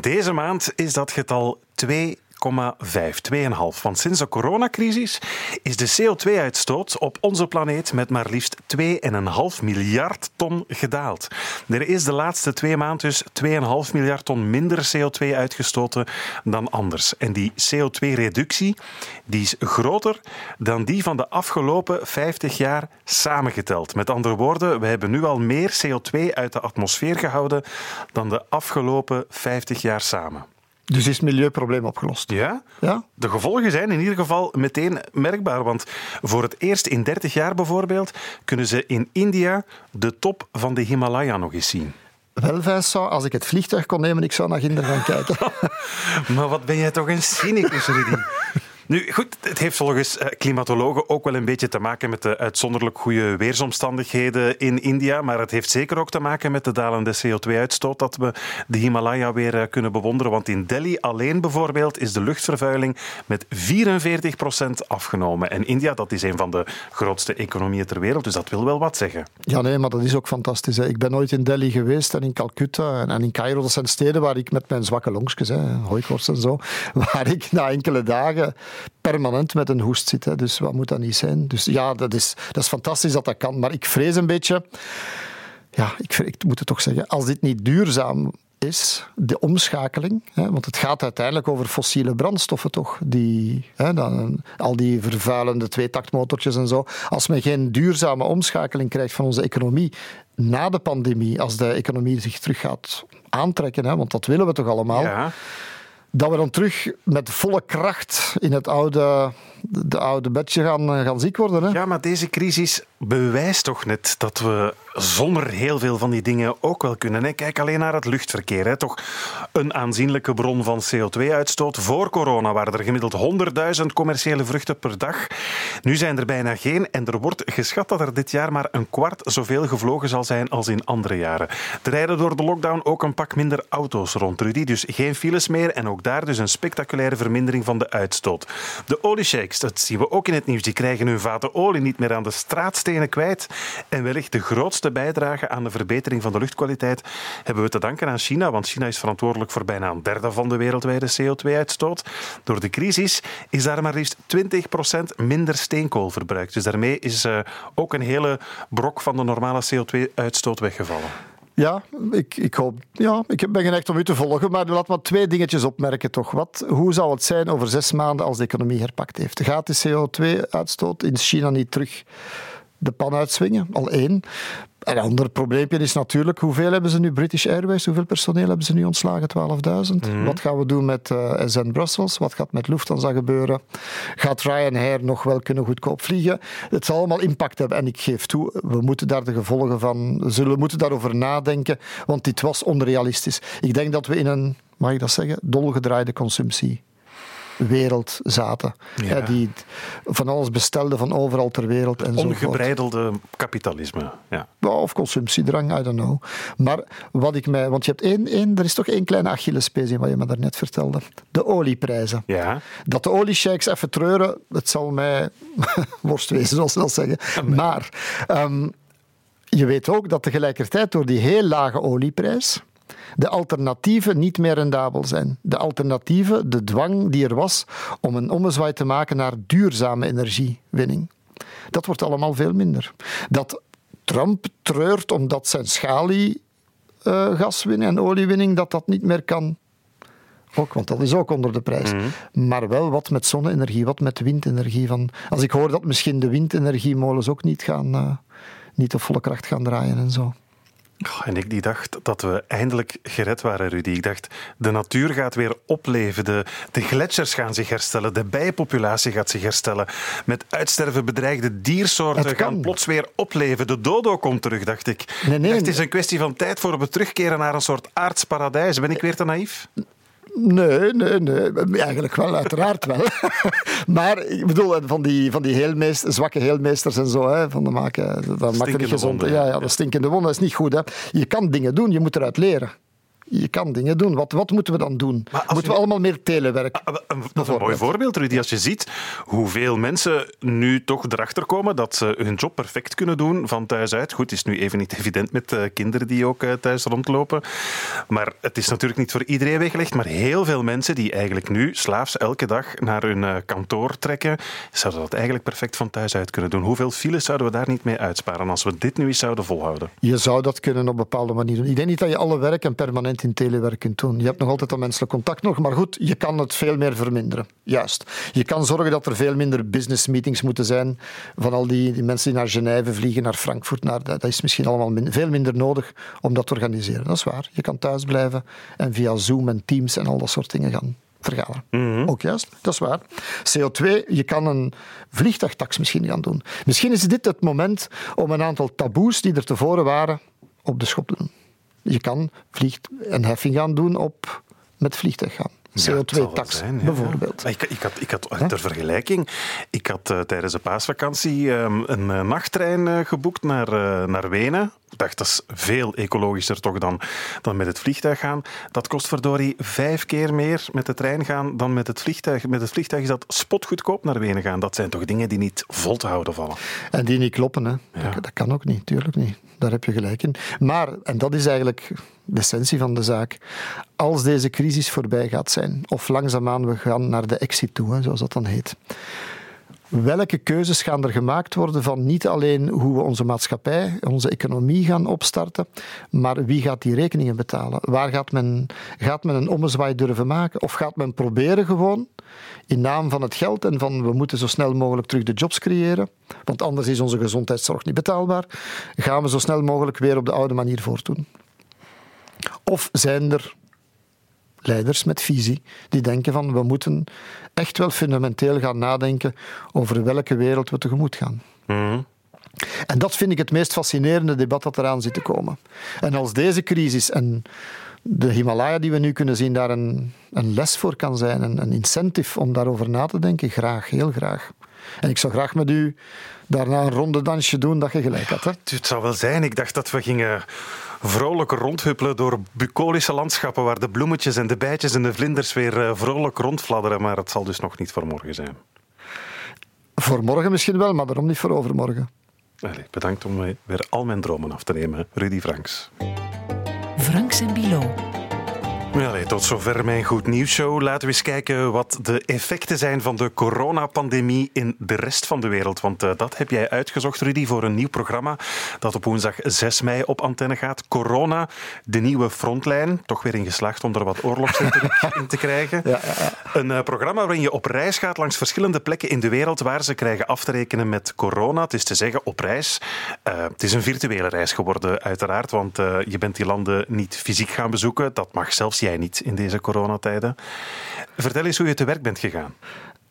Deze maand is dat getal 2. 2,5, 2,5. Want sinds de coronacrisis is de CO2-uitstoot op onze planeet met maar liefst 2,5 miljard ton gedaald. Er is de laatste twee maanden dus 2,5 miljard ton minder CO2 uitgestoten dan anders. En die CO2-reductie die is groter dan die van de afgelopen 50 jaar samengeteld. Met andere woorden, we hebben nu al meer CO2 uit de atmosfeer gehouden dan de afgelopen 50 jaar samen. Dus is het milieuprobleem opgelost? Ja? Ja? De gevolgen zijn in ieder geval meteen merkbaar. Want voor het eerst in 30 jaar bijvoorbeeld kunnen ze in India de top van de Himalaya nog eens zien. Wel, Vincent, als ik het vliegtuig kon nemen, ik zou naar Ginder gaan kijken. Maar wat ben jij toch een cynicus, Rudy? Nu, goed, het heeft volgens eh, klimatologen ook wel een beetje te maken met de uitzonderlijk goede weersomstandigheden in India. Maar het heeft zeker ook te maken met de dalende CO2-uitstoot dat we de Himalaya weer eh, kunnen bewonderen. Want in Delhi alleen bijvoorbeeld is de luchtvervuiling met 44% afgenomen. En India, dat is een van de grootste economieën ter wereld, dus dat wil wel wat zeggen. Ja, nee, maar dat is ook fantastisch. Hè. Ik ben ooit in Delhi geweest en in Calcutta en, in Cairo. Dat zijn steden waar ik met mijn zwakke longsjes, hè, hooikoorts en zo, waar ik na enkele dagen permanent met een hoest zit. Hè. Dus wat moet dat niet zijn? Dus ja, dat is, dat is fantastisch dat dat kan. Maar ik vrees een beetje... Ja, ik, ik moet het toch zeggen. Als dit niet duurzaam is, de omschakeling, hè, want het gaat uiteindelijk over fossiele brandstoffen toch, die, hè, dan, al die vervuilende tweetaktmotortjes en zo. Als men geen duurzame omschakeling krijgt van onze economie na de pandemie, als de economie zich terug gaat aantrekken, hè, want dat willen we toch allemaal, Ja. Dat we dan terug met volle kracht in het oude de oude bedje gaan, eh, gaan ziek worden. Hè? Ja, maar deze crisis bewijst toch net dat we zonder heel veel van die dingen ook wel kunnen. Hè? Kijk alleen naar het luchtverkeer. Hè? Toch een aanzienlijke bron van CO2-uitstoot. Voor corona waren er gemiddeld 100.000 commerciële vluchten per dag. Nu zijn er bijna geen en er wordt geschat dat er dit jaar maar een kwart zoveel gevlogen zal zijn als in andere jaren. Er rijden door de lockdown ook een pak minder auto's rond, Rudy. Dus geen files meer en ook daar dus een spectaculaire vermindering van de uitstoot. De dat zien we ook in het nieuws, die krijgen hun vaten olie niet meer aan de straatstenen kwijt. En wellicht de grootste bijdrage aan de verbetering van de luchtkwaliteit hebben we te danken aan China, want China is verantwoordelijk voor bijna een derde van de wereldwijde CO2-uitstoot. Door de crisis is daar maar liefst 20% minder steenkool verbruikt. Dus daarmee is uh, ook een hele brok van de normale CO2-uitstoot weggevallen. Ja, ik, ik hoop. Ja, ik ben geneigd om u te volgen, maar laat maar twee dingetjes opmerken toch. Wat, hoe zal het zijn over zes maanden als de economie herpakt heeft? Gaat de CO2-uitstoot in China niet terug de pan uitswingen? Al één. Een ander probleempje is natuurlijk, hoeveel hebben ze nu British Airways? Hoeveel personeel hebben ze nu ontslagen? 12.000. Mm. Wat gaan we doen met uh, eh, SN Brussels? Wat gaat met Lufthansa gebeuren? Gaat Ryanair nog wel kunnen goedkoop vliegen? Het zal allemaal impact hebben. En ik geef toe, we moeten daar de gevolgen van... Zullen moeten daarover nadenken, want dit was onrealistisch. Ik denk dat we in een, mag ik dat zeggen, dolgedraaide consumptie wereld zaten. Ja. die van alles bestelden van overal ter wereld. En Ongebreidelde kapitalisme. Ja. Of consumptiedrang, I don't know. Maar wat ik mij... Want je hebt één, één, er is toch één kleine Achillespees in wat je me daarnet vertelde. De olieprijzen. Ja. Dat de oliesheiks even treuren, het zal mij worst wezen, zoals ze dat zeggen. Maar... Um, je weet ook dat tegelijkertijd door die heel lage olieprijs de alternatieven niet meer rendabel zijn. De alternatieven, de dwang die er was om een ommezwaai te maken naar duurzame energiewinning. Dat wordt allemaal veel minder. Dat Trump treurt omdat zijn schaliegaswinning en oliewinning dat dat niet meer kan. Ook, want dat is ook onder de prijs. Mhm. Maar wel wat met zonne-energie, wat met windenergie. Van, als ik hoor dat misschien de windenergiemolens ook niet, gaan, uh, niet op volle kracht gaan draaien en zo. En ik die dacht dat we eindelijk gered waren, Rudy. Ik dacht, de natuur gaat weer opleven. De, de gletsjers gaan zich herstellen. De bijenpopulatie gaat zich herstellen. Met uitsterven bedreigde diersoorten gaan plots weer opleven. De dodo komt terug, dacht ik. Nee, nee, het is een kwestie van tijd voor we terugkeren naar een soort aardsparadijs. Ben ik weer te naïef? Nee, nee, nee. Eigenlijk wel, uiteraard wel. maar ik bedoel, van die, van die zwakke heelmeesters en zo, hè, van de maken, dat maakt niet gezond. ja, ja, dat stinkende wonden is niet goed. Hè. Je kan dingen doen, je moet eruit leren je kan dingen doen. Wat, wat moeten we dan doen? Moeten we allemaal meer telewerk? Ah, dat is een mooi voorbeeld, Rudy. Als je ziet hoeveel mensen nu toch erachter komen dat ze hun job perfect kunnen doen van thuis uit. Goed, is nu even niet evident met eh, kinderen die ook eh, thuis rondlopen. Maar het is natuurlijk niet voor iedereen weggelegd. Maar heel veel mensen die eigenlijk nu slaafs elke dag naar hun eh, kantoor trekken, zouden dat eigenlijk perfect van thuis uit kunnen doen. Hoeveel files zouden we daar niet mee uitsparen als we dit nu eens zouden volhouden? Je zou dat kunnen op bepaalde manier doen. Ik denk niet dat je alle werk en permanent in telewerk kunt doen. Je hebt nog altijd dat menselijk contact nog, maar goed, je kan het veel meer verminderen. Juist. Je kan zorgen dat er veel minder business meetings moeten zijn van al die, die mensen die naar Genève vliegen, naar Frankfurt. Naar, dat is misschien allemaal veel minder nodig om dat te organiseren. Dat is waar. Je kan thuis blijven en via Zoom en Teams en al dat soort dingen gaan vergaderen. Mhm. Ook juist, dat is waar. CO2, je kan een vliegtuigtax misschien gaan doen. Misschien is dit het moment om een aantal taboes die er tevoren waren op de schop te doen. Je kan vliegt een heffing gaan doen op met vliegtuig gaan. CO2-tax, bijvoorbeeld. Ik, ik, had, ik had ter vergelijking, ik had uh, tijdens de paasvakantie um, een uh, nachttrein uh, geboekt naar, naar Wenen. Dacht, dat is veel ecologischer toch dan, dan met het vliegtuig gaan. Dat kost verdorie vijf keer meer met de trein gaan dan met het vliegtuig. Met het vliegtuig is dat spotgoedkoop naar Wenen gaan. Dat zijn toch dingen die niet vol te houden vallen. En die niet kloppen, hè. Ja. Dat, dat kan ook niet, tuurlijk niet. Daar heb je gelijk in. Maar, en dat is eigenlijk de essentie van de zaak. Als deze crisis voorbij gaat zijn, of langzaamaan we gaan naar de exit toe, hè, zoals dat dan heet. Welke keuzes gaan er gemaakt worden van niet alleen hoe we onze maatschappij, onze economie gaan opstarten, maar wie gaat die rekeningen betalen? Waar gaat men, gaat men een ommezwaai durven maken? Of gaat men proberen gewoon, in naam van het geld en van we moeten zo snel mogelijk terug de jobs creëren, want anders is onze gezondheidszorg niet betaalbaar, gaan we zo snel mogelijk weer op de oude manier voortdoen? Of zijn er leiders met visie, die denken van we moeten echt wel fundamenteel gaan nadenken over welke wereld we tegemoet gaan. Mhm. En dat vind ik het meest fascinerende debat dat eraan zit te komen. En als deze crisis en de Himalaya die we nu kunnen zien daar een, een les voor kan zijn, een, een incentive om daarover na te denken, graag, heel graag. En ik zou graag met u daarna een ronde dansje doen dat je gelijk had. Hè? Het zou wel zijn. Ik dacht dat we gingen vrolijk rondhuppelen door bucolische landschappen waar de bloemetjes en de bijtjes en de vlinders weer eh, vrolijk rondfladderen. Maar het zal dus nog niet voor morgen zijn. Voor morgen misschien wel, maar daarom niet voor overmorgen. Allee, bedankt om mij weer al mijn dromen af te nemen, Rudy Franks. Franks en Bilo. Allee, tot zover mijn goed nieuws show. Laten we eens kijken wat de effecten zijn van de coronapandemie in de rest van de wereld. Want uh, dat heb jij uitgezocht, Rudy, voor een nieuw programma dat op woensdag 6 mei op antenne gaat. Corona, de nieuwe frontlijn. Toch weer in geslaagd om er wat oorlogsretoriek in te krijgen. Ja, ja, ja. Een uh, programma waarin je op reis gaat langs verschillende plekken in de wereld waar ze krijgen af te rekenen met corona. Het is te zeggen op reis. Uh, het is een virtuele reis geworden, uiteraard, want je bent die landen niet fysiek gaan bezoeken. Dat mag zelfs jij niet in deze coronatijden. Vertel eens hoe je te werk bent gegaan.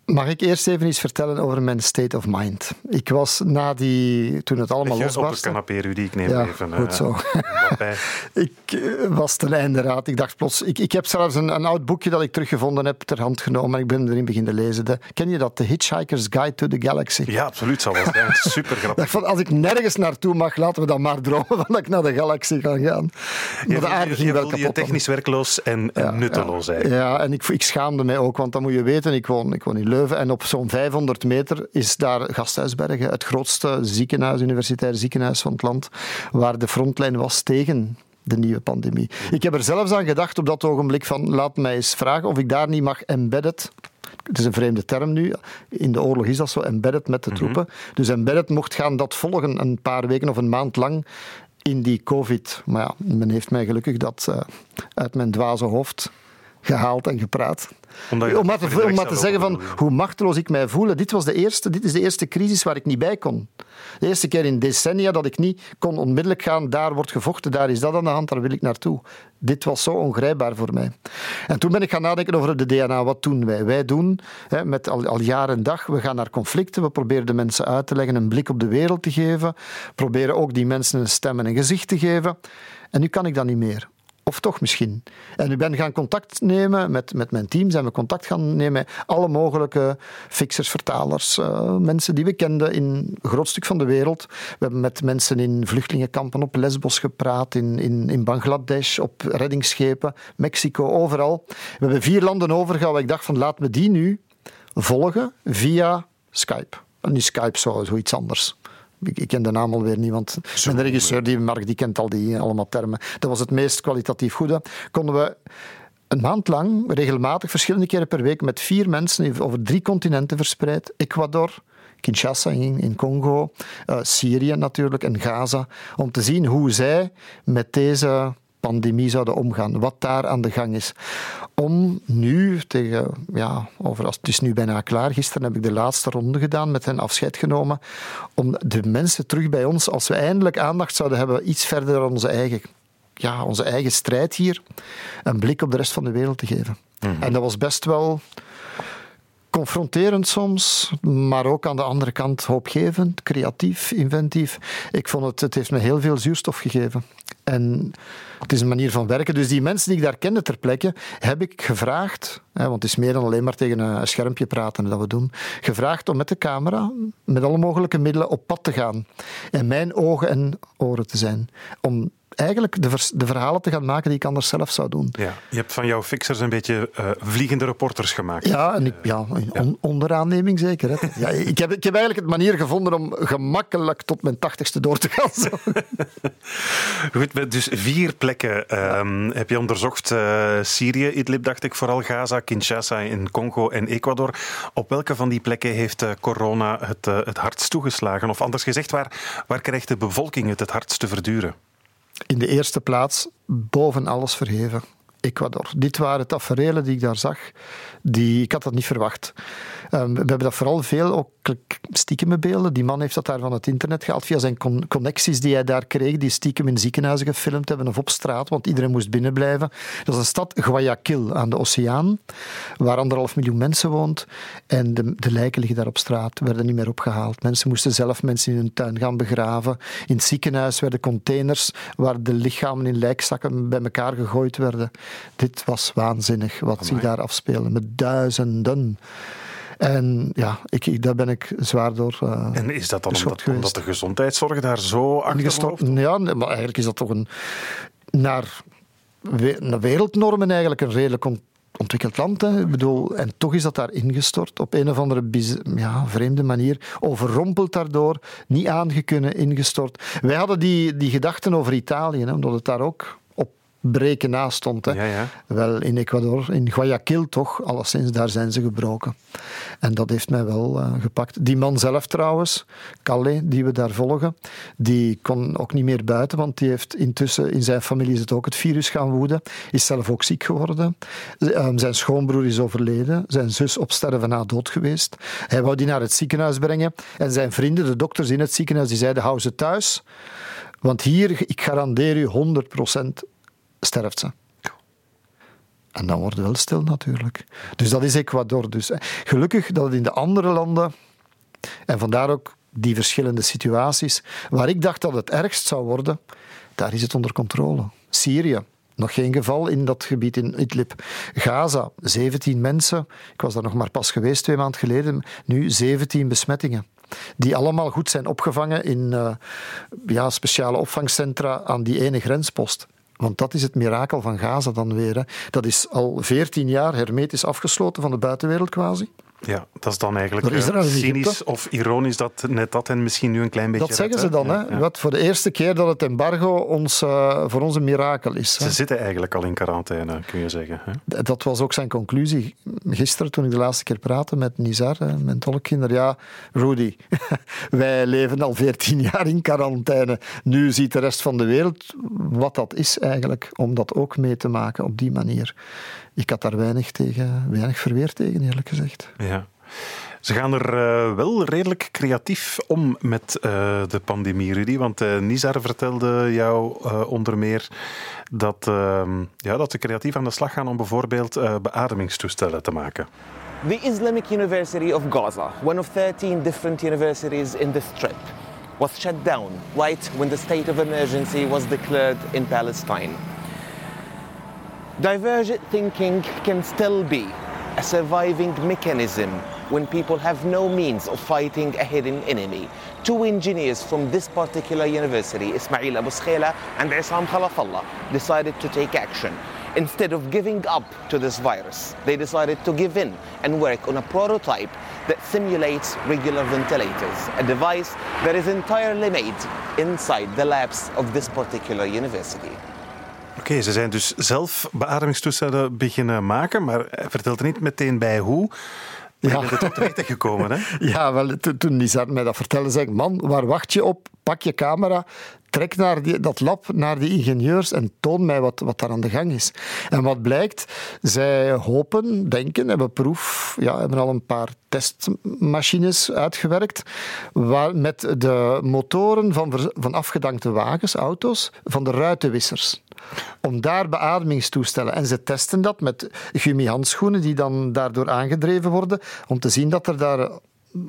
Mag ik eerst even iets vertellen over mijn state of mind? Ik was na die, toen het allemaal losbarstte... Op het canapé, Rudy, ik neem ja, even... goed uh, zo. ik uh, was ten einde raad. Ik dacht plots... Ik, ik heb zelfs een, een, oud boekje dat ik teruggevonden heb ter hand genomen en ik ben erin beginnen lezen. De, ken je dat? The Hitchhiker's Guide to the Galaxy. Ja, absoluut. Zal wel zijn. Super grappig. Van, als ik nergens naartoe mag, laten we dan maar dromen van dat ik naar de galaxie ga gaan. Maar je de aarde ging je, wel je kapot. technisch werkloos en, ja, nutteloos ja, eigenlijk. Ja, en ik, ik schaamde mij ook, want dat moet je weten. Ik woon, ik woon in Leuven en op zo'n 500 meter is daar Gasthuisbergen, het grootste ziekenhuis, universitair ziekenhuis van het land, waar de frontlijn was tegen de nieuwe pandemie. Ik heb er zelfs aan gedacht op dat ogenblik van laat mij eens vragen of ik daar niet mag embedded het is een vreemde term nu. In de oorlog is dat zo, embedded met de troepen. Mm -hmm. Dus embedded mocht gaan dat volgen een paar weken of een maand lang in die COVID. Maar ja, men heeft mij gelukkig dat uh, uit mijn dwaze hoofd gehaald en gepraat. Omdat om maar te, om maar te zeggen van hoe machteloos ik mij voelde. Dit, was de eerste, dit is de eerste crisis waar ik niet bij kon. De eerste keer in decennia dat ik niet kon onmiddellijk gaan, daar wordt gevochten, daar is dat aan de hand, daar wil ik naartoe. Dit was zo ongrijpbaar voor mij. En toen ben ik gaan nadenken over de DNA. Wat doen wij? Wij doen hè, met al, al jaar en dag, we gaan naar conflicten, we proberen de mensen uit te leggen, een blik op de wereld te geven, proberen ook die mensen een stem en een gezicht te geven. En nu kan ik dat niet meer. Of toch misschien. En ik ben gaan contact nemen met, met mijn team. Zijn we contact gaan nemen met alle mogelijke fixers, vertalers, uh, mensen die we kenden in een groot stuk van de wereld. We hebben met mensen in vluchtelingenkampen op Lesbos gepraat, in, in, in Bangladesh, op reddingsschepen, Mexico, overal. We hebben vier landen overgehouden. Ik dacht van laat me die nu volgen via Skype. Niet Skype, zo, zoiets anders. Ik, ik ken de naam alweer niet, want Zo, mijn regisseur, die Mark, die kent al die allemaal termen. Dat was het meest kwalitatief goede. Konden we een maand lang, regelmatig, verschillende keren per week, met vier mensen over drie continenten verspreid. Ecuador, Kinshasa in, in Congo, uh, Syrië natuurlijk en Gaza. Om te zien hoe zij met deze pandemie zouden omgaan, wat daar aan de gang is. Om nu tegen, ja, over, het is nu bijna klaar, gisteren heb ik de laatste ronde gedaan, met hen afscheid genomen, om de mensen terug bij ons, als we eindelijk aandacht zouden hebben, iets verder dan onze eigen, ja, onze eigen strijd hier, een blik op de rest van de wereld te geven. Mm -hmm. En dat was best wel confronterend soms, maar ook aan de andere kant hoopgevend, creatief, inventief. Ik vond het, het heeft me heel veel zuurstof gegeven. En het is een manier van werken. Dus die mensen die ik daar kende ter plekke, heb ik gevraagd, hè, want het is meer dan alleen maar tegen een schermpje praten dat we doen, gevraagd om met de camera, met alle mogelijke middelen, op pad te gaan. En mijn ogen en oren te zijn. Om eigenlijk de, vers, de, verhalen te gaan maken die ik anders zelf zou doen. Ja, je hebt van jouw fixers een beetje uh, vliegende reporters gemaakt. Ja, en ik, ja, on, ja. onder aanneming zeker. Hè. Ja, ik, heb, ik heb eigenlijk het manier gevonden om gemakkelijk tot mijn tachtigste door te gaan. Zo. Goed, dus vier plekken um, heb je onderzocht. Uh, Syrië, Idlib dacht ik vooral, Gaza, Kinshasa in Congo en Ecuador. Op welke van die plekken heeft uh, corona het, het hardst toegeslagen? Of anders gezegd, waar, waar krijgt de bevolking het het hardst te verduren? In de eerste plaats, boven alles verheven, Ecuador. Dit waren tafereelen die ik daar zag. Die, ik had dat niet verwacht. Um, we hebben dat vooral veel ook stiekeme beelden. Die man heeft dat daar van het internet gehaald via zijn con connecties die hij daar kreeg, die stiekem in ziekenhuizen gefilmd hebben of op straat, want iedereen moest binnenblijven. Dat is een stad Guayaquil aan de oceaan, waar anderhalf miljoen mensen woont. En de, de lijken liggen daar op straat, werden niet meer opgehaald. Mensen moesten zelf mensen in hun tuin gaan begraven. In het ziekenhuis werden containers waar de lichamen in lijkzakken bij elkaar gegooid werden. Dit was waanzinnig wat zich daar afspeelde, met duizenden. En ja, ik, daar ben ik zwaar door. Uh, en is dat dan omdat, omdat, de gezondheidszorg daar zo achter Ja, maar eigenlijk is dat toch een. naar, naar wereldnormen eigenlijk een redelijk ontwikkeld land. Hè. Ik bedoel, en toch is dat daar ingestort op een of andere ja, vreemde manier. Overrompeld daardoor, niet aangekunnen, ingestort. Wij hadden die, die gedachten over Italië, hè, omdat het daar ook breken naast stond. Hè. Ja, ja. Wel in Ecuador, in Guayaquil toch, alleszins, daar zijn ze gebroken. En dat heeft mij wel uh, gepakt. Die man zelf trouwens, Calais, die we daar volgen, die kon ook niet meer buiten, want die heeft intussen, in zijn familie is het ook het virus gaan woeden, is zelf ook ziek geworden. Um, zijn schoonbroer is overleden, zijn zus op sterven na dood geweest. Hij wou die naar het ziekenhuis brengen en zijn vrienden, de dokters in het ziekenhuis, die zeiden, hou ze thuis, want hier, ik garandeer u 100% sterft ze. En dan wordt het wel stil natuurlijk. Dus dat is Ecuador. Dus. Gelukkig dat het in de andere landen, en vandaar ook die verschillende situaties, waar ik dacht dat het ergst zou worden, daar is het onder controle. Syrië, nog geen geval in dat gebied in Idlib. Gaza, 17 mensen. Ik was daar nog maar pas geweest twee maanden geleden. Nu 17 besmettingen. Die allemaal goed zijn opgevangen in uh, ja, speciale opvangcentra aan die ene grenspost. Want dat is het mirakel van Gaza dan weer. Hè. Dat is al 14 jaar hermetisch afgesloten van de buitenwereld quasi. Ja, dat is dan eigenlijk is cynisch of ironisch dat net dat en misschien nu een klein beetje... Dat zeggen ze dan, hè? Wat voor de eerste keer dat het embargo ons, uh, voor ons een mirakel is. Ze zitten eigenlijk al in quarantaine, kun je zeggen. Hè? Dat was ook zijn conclusie. Gisteren, toen ik de laatste keer praatte met Nizar, mijn tolkkinder, ja, Rudy, wij leven al 14 jaar in quarantaine. Nu ziet de rest van de wereld wat dat is eigenlijk, om dat ook mee te maken op die manier ik had daar weinig, tegen, weinig verweer tegen, eerlijk gezegd. Ja. Ze gaan er uh, wel redelijk creatief om met uh, de pandemie, Rudy. Want uh, Nizar vertelde jou onder meer dat, ehm, ja, dat ze creatief aan de slag gaan om bijvoorbeeld beademingstoestellen te maken. The Islamic University of Gaza, one of 13 different universities in the strip, was shut down right when the state of emergency was declared in Palestine. Divergent thinking can still be a surviving mechanism when people have no means of fighting a hidden enemy. Two engineers from this particular university, Ismail Abu Skhela and Isam Khalafallah, decided to take action. Instead of giving up to this virus, they decided to give in and work on a prototype that simulates regular ventilators, a device that is entirely made inside the labs of this particular university. Oké, ze zijn dus zelf beademingstoestellen beginnen maken, maar vertelt er niet meteen bij hoe. Ja. Je bent er terecht gekomen, hè? Ja, wel, toen die mij dat vertelde, zei ik, man, waar wacht je op? Pak je camera, trek naar die, dat lab, naar die ingenieurs en toon mij wat, wat daar aan de gang is. En wat blijkt, zij hopen, denken, hebben proef, ja, hebben al een paar testmachines uitgewerkt, waar met de motoren van, van afgedankte wagens, auto's, van de ruitenwissers om daar beademingstoestellen. En ze testen dat met gummihandschoenen die dan daardoor aangedreven worden, om te zien dat er daar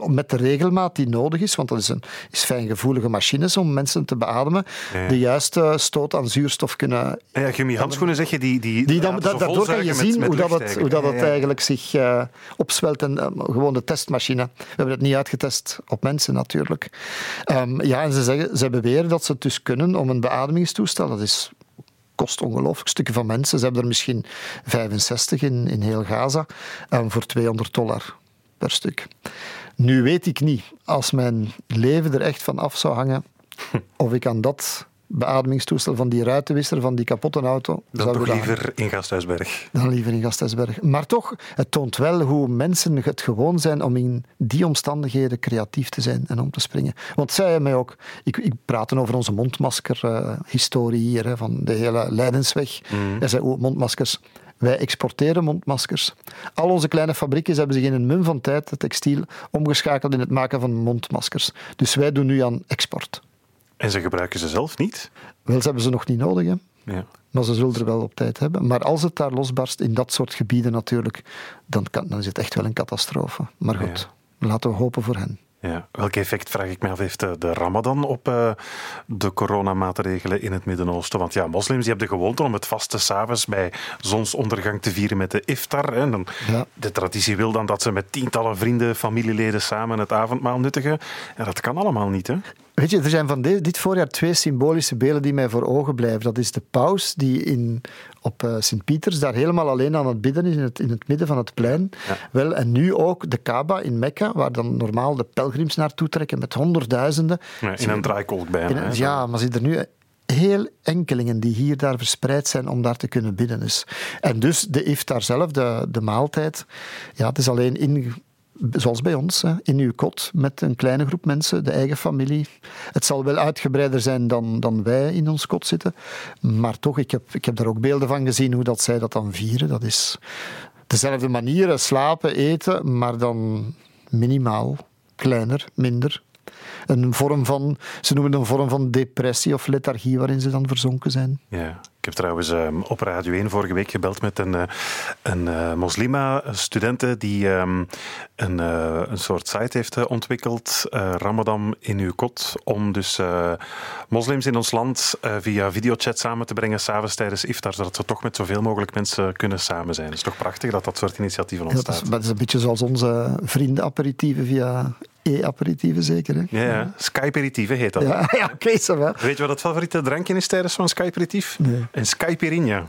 met de regelmaat die nodig is, want dat is, een, is fijngevoelige machines om mensen te beademen, de juiste stoot aan zuurstof kunnen... Ja, gummihandschoenen zeg je, die... die, die dan, daardoor kan je zien hoe, dat het, hoe dat het eigenlijk zich uh, opzwelt. En, uh, gewoon de testmachine. We hebben het niet uitgetest op mensen natuurlijk. Um, ja, en ze, zeggen, ze beweren dat ze het dus kunnen om een beademingstoestel, dat is kost ongelooflijk stukken van mensen. Ze hebben er misschien 65 in, in heel Gaza um, voor 200 dollar per stuk. Nu weet ik niet, als mijn leven er echt van af zou hangen, of ik aan dat beademingstoestel van die ruitenwisser van die kapotte auto. Dan toch liever in Gasthuisberg. Dan liever in Gasthuisberg. Maar toch, het toont wel hoe mensen het gewoon zijn om in die omstandigheden creatief te zijn en om te springen. Want zij mij ook, ik, ik praatte over onze mondmasker-historie hier, hè, van de hele Leidensweg. Mm. Er zijn ook mondmaskers Wij exporteren mondmaskers. Al onze kleine fabriekjes hebben zich in een mum van tijd, het textiel, omgeschakeld in het maken van mondmaskers. Dus wij doen nu aan export. En ze gebruiken ze zelf niet? Wel, ze hebben ze nog niet nodig, hè. Ja. Maar ze zullen er wel op tijd hebben. Maar als het daar losbarst, in dat soort gebieden natuurlijk, dan, kan, dan is het echt wel een catastrofe. Maar goed, laten we hopen voor hen. Ja. Welk effect, vraag ik me af, heeft eh, de Ramadan op uh, de coronamaatregelen in het Midden-Oosten? Want ja, moslims die hebben de gewoonte om het vaste s'avonds bij zonsondergang te vieren met de iftar. Hè. Dan, ja. De traditie wil dan dat ze met tientallen vrienden, familieleden samen het avondmaal nuttigen. Ja, dat kan allemaal niet, hè? Weet je, er zijn van dit voorjaar twee symbolische beelden die mij voor ogen blijven. Dat is de paus die in, op uh, Sint-Pieters daar helemaal alleen aan het bidden is, in het, in het midden van het plein. Ja. Wel, en nu ook de Kaaba in Mekka, waar dan normaal de pelgrims naartoe trekken met honderdduizenden. Ja, in een draaikolk bijna. In, ja, maar zitten er nu heel enkelingen die hier daar verspreid zijn om daar te kunnen bidden. Dus. En dus de iftar zelf, de, de maaltijd, ja, het is alleen in zoals bij ons, in uw kot met een kleine groep mensen, de eigen familie. Het zal wel uitgebreider zijn dan, dan wij in ons kot zitten, maar toch, ik heb, ik heb daar ook beelden van gezien hoe dat zij dat dan vieren. Dat is dezelfde manieren, slapen, eten, maar dan minimaal, kleiner, minder. Een vorm van, ze noemen het een vorm van depressie of lethargie waarin ze dan verzonken zijn. Ja. Ik heb trouwens um, op Radio 1 vorige week gebeld met een, uh, een uh, moslima-studente die um, een, uh, een soort site heeft ontwikkeld, Ramadan in uw kot, om dus moslims in ons land via videochat samen te brengen s'avonds tijdens iftar, zodat ze toch met zoveel mogelijk mensen kunnen samen zijn. Het is toch prachtig dat dat soort initiatieven ontstaan. Ja, dat, is, dat is een beetje zoals onze vrienden-aperitieven via E-aperitieven zeker. Hè? Ja, ja. Skyperitieven heet dat. Ja, ja oké, okay, Weet je wat het favoriete drankje is tijdens zo'n Skyperitief? Nee. Een Skyperinha.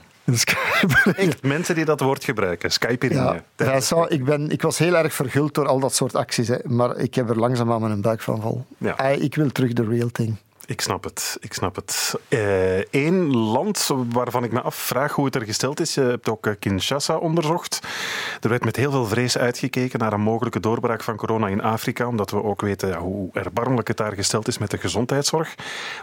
Echt mensen die dat woord gebruiken. Skyperinha. Ja, zo, ik, ben, ik was heel erg verguld door al dat soort acties, hè, maar ik heb er langzaamaan mijn buik van vol. Ja. Ik wil terug de real thing. Ik snap het. Ik snap het. Eén uh, land waarvan ik me afvraag hoe het er gesteld is. Je hebt ook Kinshasa onderzocht. Er werd met heel veel vrees uitgekeken naar een mogelijke doorbraak van corona in Afrika, omdat we ook weten hoe erbarmelijk het daar gesteld is met de gezondheidszorg.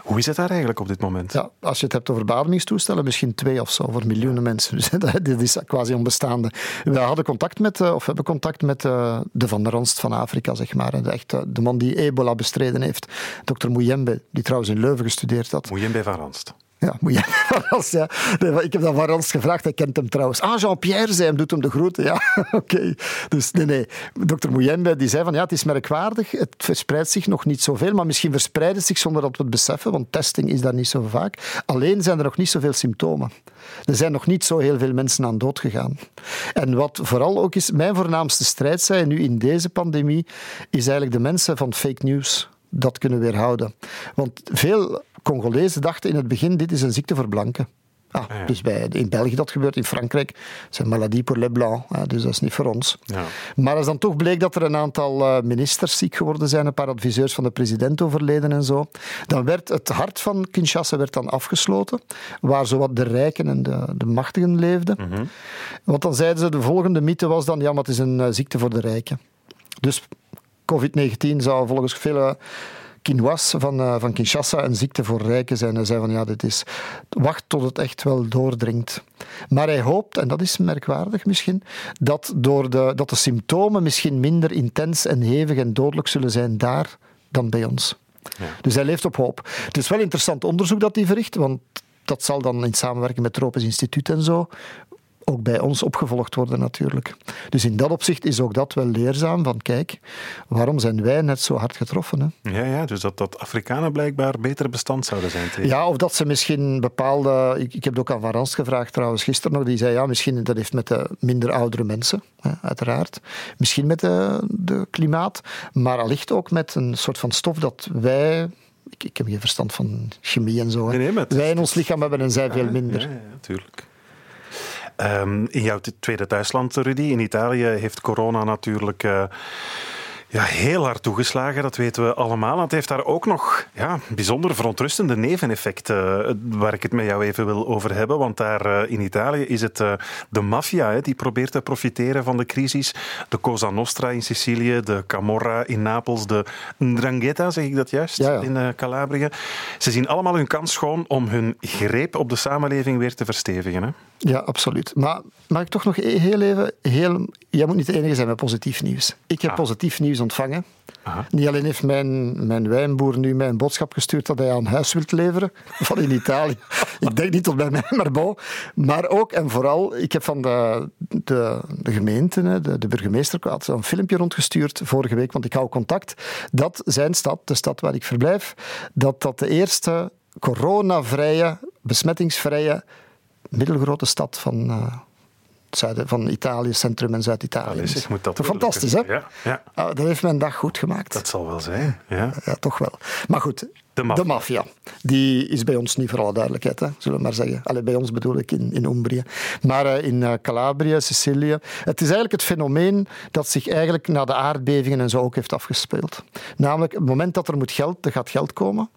Hoe is het daar eigenlijk op dit moment? Ja, als je het hebt over beademingstoestellen, misschien twee of zo voor miljoenen mensen. Dus dit is quasi onbestaande. We hadden contact met, of hebben contact met de Van der Ronst van Afrika, zeg maar. De, echt, de man die ebola bestreden heeft, dokter Muyembe, die trouwens in Leuven gestudeerd had. Muyembe van Ranst. Ja, van Ranst, ja. Nee, ik heb dat van Ranst gevraagd, hij kent hem trouwens. Ah, Jean-Pierre zei hem, doet hem de groeten. Ja, oké. Okay. Dus nee, nee. Dokter Muyembe die zei van, ja, het is merkwaardig, het verspreidt zich nog niet zoveel, maar misschien verspreidt het zich zonder dat we het beseffen, want testing is daar niet zo vaak. Alleen zijn er nog niet zoveel symptomen. Er zijn nog niet zo heel veel mensen aan dood gegaan. En wat vooral ook is, mijn voornaamste strijd zijn nu in deze pandemie, is eigenlijk de mensen van fake news dat kunnen weerhouden. Want veel Congolezen dachten in het begin, dit is een ziekte voor blanken. Ah, ja. Dus bij, in België dat gebeurt, in Frankrijk zijn maladie pour les blancs, dus dat is niet voor ons. Ja. Maar als dan toch bleek dat er een aantal ministers ziek geworden zijn, een paar adviseurs van de president overleden en zo, dan werd het hart van Kinshasa werd dan afgesloten, waar zowat de rijken en de, de machtigen leefden. Mm -hmm. Want dan zeiden ze, de volgende mythe was dan, ja, maar het is een uh, ziekte voor de rijken. Dus COVID-19 zou volgens vele Kinwas van, uh, van Kinshasa een ziekte voor rijken zijn. Hij zei van ja, dit is. Wacht tot het echt wel doordringt. Maar hij hoopt, en dat is merkwaardig misschien, dat, door de, dat de symptomen misschien minder intens en hevig en dodelijk zullen zijn daar dan bij ons. Ja. Dus hij leeft op hoop. Het is wel interessant onderzoek dat hij verricht, want dat zal dan in samenwerking met het Tropisch Instituut en zo ook bij ons opgevolgd worden natuurlijk. Dus in dat opzicht is ook dat wel leerzaam van kijk, waarom zijn wij net zo hard getroffen? Hè? Ja, ja, dus dat, dat Afrikanen blijkbaar beter bestand zouden zijn tegen. Ja, of dat ze misschien bepaalde... Ik, ik heb het ook aan Van Ranst gevraagd trouwens gisteren nog, die zei ja, misschien dat heeft met de minder oudere mensen, hè, uiteraard. Misschien met de, de klimaat, maar allicht ook met een soort van stof dat wij ik, ik, heb geen verstand van chemie en zo. Nee, nee. Wij in ons lichaam hebben en zij veel minder. Ja, natuurlijk. Um, in jouw tweede thuisland, Rudy, in Italië, heeft corona natuurlijk uh, ja, heel hard toegeslagen. Dat weten we allemaal. Het heeft daar ook nog ja, bijzonder verontrustende neveneffecten, uh, waar ik het met jou even wil over hebben. Want daar uh, in Italië is het de maffia die probeert te profiteren van de crisis. De Cosa Nostra in Sicilië, de Camorra in Napels, de Ndrangheta, zeg ik dat juist, ja, ja. in Calabrië. Ze zien allemaal hun kans schoon om hun greep op de samenleving weer te verstevigen. Hè? Ja, absoluut. Maar mag ik toch nog e- heel even... Heel, jij moet niet de enige zijn met positief nieuws. Ik heb Ah. positief nieuws ontvangen. Aha. Niet alleen heeft mijn, mijn wijnboer nu mij een boodschap gestuurd dat hij aan huis wilt leveren, van in Italië. ik denk niet tot bij mij, maar bon. Maar ook en vooral, ik heb van de, de, de gemeente, de, de burgemeester, had een filmpje rondgestuurd vorige week, want ik hou contact, dat zijn stad, de stad waar ik verblijf, dat dat de eerste coronavrije, besmettingsvrije middelgrote stad van, eh, het zuiden, van Italië, centrum en Zuid-Italië moet dat Toch fantastisch, hè? Ja, ja, Ah, dat heeft mijn dag goed gemaakt. dat zal wel zijn. Ja. Ja, toch wel. Maar goed, De maffia. Die is bij ons niet, voor alle duidelijkheid, hè, zullen we maar zeggen. Allee, bij ons bedoel ik in, in Umbrië. Maar eh, in eh, Calabria, Sicilië. Het is eigenlijk het fenomeen dat zich eigenlijk na de aardbevingen en zo ook heeft afgespeeld. Namelijk, het moment dat er moet geld, er gaat geld komen.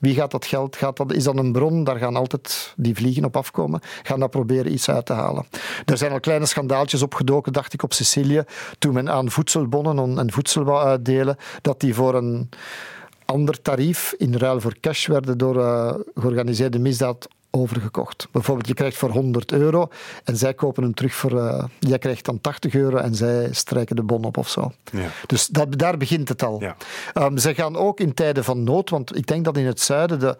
Wie gaat dat geld? Gaat dat, is dat een bron? Daar gaan altijd die vliegen op afkomen. Gaan dat proberen iets uit te halen. Er zijn al kleine schandaaltjes opgedoken, dacht ik, op Sicilië. Toen men aan voedselbonnen en voedsel wou uitdelen, dat die voor een ander tarief in ruil voor cash werden door eh, georganiseerde misdaad overgekocht. Bijvoorbeeld, je krijgt voor 100 euro en zij kopen hem terug voor... eh, jij krijgt dan 80 euro en zij strijken de bon op of zo. Ja. Dus dat, daar begint het al. Ja. Ehm, ze gaan ook in tijden van nood, want ik denk dat in het zuiden de,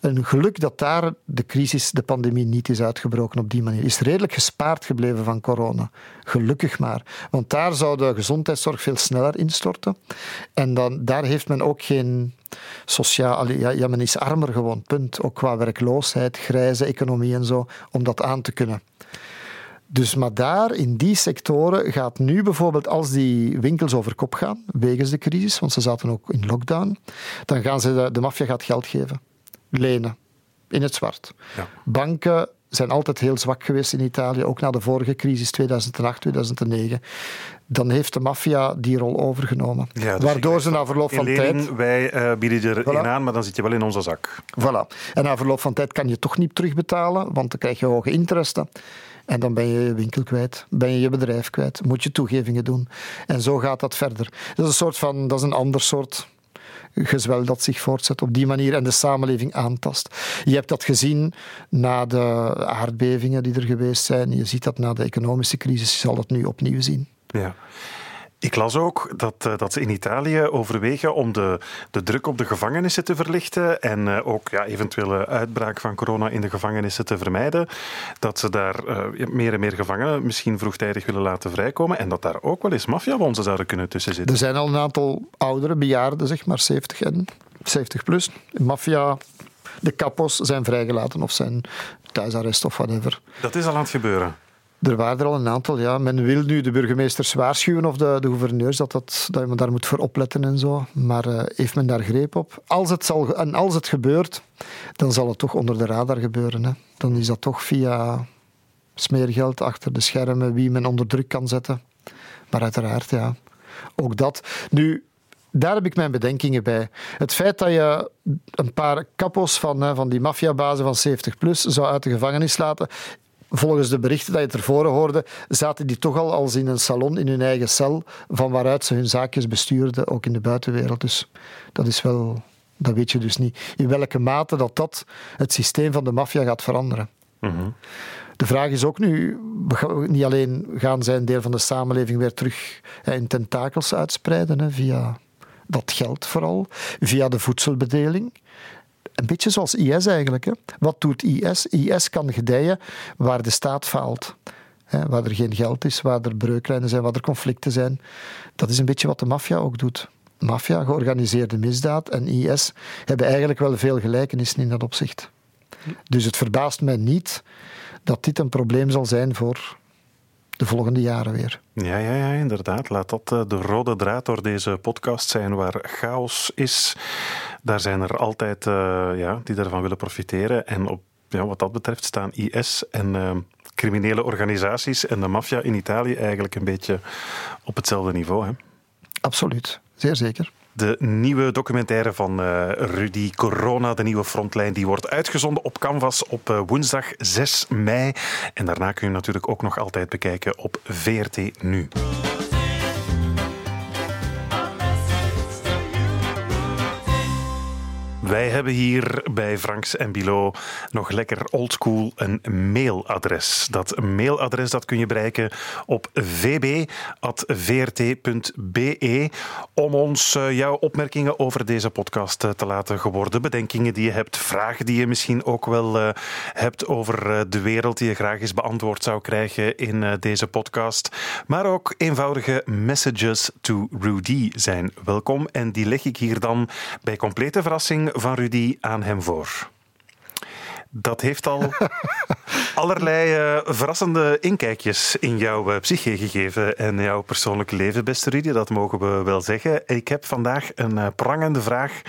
een geluk dat daar de crisis, de pandemie niet is uitgebroken op die manier. Is redelijk gespaard gebleven van corona. Gelukkig maar. Want daar zou de gezondheidszorg veel sneller instorten. En dan, daar heeft men ook geen sociaal... ja, men is armer gewoon, punt. Ook qua werkloosheid, grijze economie en zo, om dat aan te kunnen. Dus maar daar, in die sectoren, gaat nu bijvoorbeeld, als die winkels over kop gaan, wegens de crisis, want ze zaten ook in lockdown, dan gaan ze de, de maffia gaat geld geven. Lenen. In het zwart. Ja. Banken zijn altijd heel zwak geweest in Italië, ook na de vorige crisis 2008, 2009. Dan heeft de maffia die rol overgenomen. Ja, dus Waardoor ze na verloop van tijd... lening, wij eh, bieden er Voilà. aan, maar dan zit je wel in onze zak. Voilà. En na verloop van tijd kan je toch niet terugbetalen, want dan krijg je hoge interesten. En dan ben je je winkel kwijt, ben je je bedrijf kwijt, moet je toegevingen doen. En zo gaat dat verder. Dat is een soort van, dat is een ander soort gezwel dat zich voortzet op die manier en de samenleving aantast. Je hebt dat gezien na de aardbevingen die er geweest zijn. Je ziet dat na de economische crisis, je zal dat nu opnieuw zien. Ja. Ik las ook dat, eh, dat ze in Italië overwegen om de, de druk op de gevangenissen te verlichten en eh, ook ja, eventuele uitbraak van corona in de gevangenissen te vermijden. Dat ze daar eh, meer en meer gevangenen misschien vroegtijdig willen laten vrijkomen en dat daar ook wel eens maffiabonzen zouden kunnen tussen zitten. Er zijn al een aantal oudere bejaarden, zeg maar 70 en 70 plus. Maffia, de kapos zijn vrijgelaten of zijn thuisarrest of whatever. Dat is al aan het gebeuren. Er waren er al een aantal, ja. Men wil nu de burgemeesters waarschuwen of de, de gouverneurs dat, dat, dat men daar moet voor opletten en zo. Maar eh, heeft men daar greep op? Als het, zal, en als het gebeurt, dan zal het toch onder de radar gebeuren. Hè. Dan is dat toch via smeergeld achter de schermen, wie men onder druk kan zetten. Maar uiteraard, ja. Ook dat. Nu, daar heb ik mijn bedenkingen bij. Het feit dat je een paar kapos van, van die maffiabazen van 70 plus zou uit de gevangenis laten. Volgens de berichten dat je tevoren hoorde, zaten die toch al als in een salon in hun eigen cel, van waaruit ze hun zaakjes bestuurden, ook in de buitenwereld. Dus dat is wel, dat weet je dus niet. In welke mate dat dat het systeem van de maffia gaat veranderen. De vraag is ook nu, niet alleen gaan zij een deel van de samenleving weer terug in tentakels uitspreiden, hè, via dat geld vooral, via de voedselbedeling. Een beetje zoals IS eigenlijk. Hè. Wat doet IS? IS kan gedijen waar de staat faalt. Hè, waar er geen geld is, waar er breuklijnen zijn, waar er conflicten zijn. Dat is een beetje wat de maffia ook doet. Maffia, georganiseerde misdaad en IS hebben eigenlijk wel veel gelijkenissen in dat opzicht. Dus het verbaast mij niet dat dit een probleem zal zijn voor de volgende jaren weer. Ja, ja, ja, inderdaad. Laat dat eh, de rode draad door deze podcast zijn waar chaos is. Daar zijn er altijd eh, ja, die daarvan willen profiteren. En op, ja, wat dat betreft staan IS en eh, criminele organisaties en de maffia in Italië eigenlijk een beetje op hetzelfde niveau. Hè? Absoluut, zeer zeker. De nieuwe documentaire van eh, Rudy Corona, de nieuwe frontlijn, die wordt uitgezonden op Canvas op eh, woensdag 6 mei. En daarna kun je natuurlijk ook nog altijd bekijken op VRT Nu. Wij hebben hier bij Franks en Bilo nog lekker oldschool een mailadres. Dat mailadres dat kun je bereiken op vb.vrt.be om ons eh, jouw opmerkingen over deze podcast eh, te laten geworden. Bedenkingen die je hebt, vragen die je misschien ook wel uh, hebt over de wereld die je graag eens beantwoord zou krijgen in deze podcast. Maar ook eenvoudige messages to Rudy zijn welkom en die leg ik hier dan bij complete verrassing van Rudy aan hem voor. Dat heeft al allerlei uh, verrassende inkijkjes in jouw uh, psyche gegeven en jouw persoonlijke leven, beste Rudy. Dat mogen we wel zeggen. Ik heb vandaag een uh, prangende vraag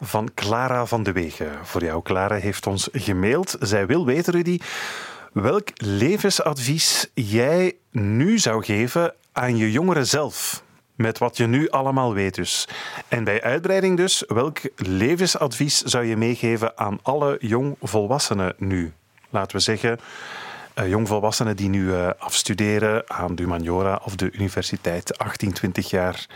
van Clara van de Wegen voor jou. Clara heeft ons gemaild. Zij wil weten, Rudy, welk levensadvies jij nu zou geven aan je jongere zelf met wat je nu allemaal weet dus. En bij uitbreiding dus, welk levensadvies zou je meegeven aan alle jongvolwassenen nu? Laten we zeggen, uh, jongvolwassenen die nu uh, afstuderen aan de humaniora of de universiteit, 18, 20 jaar.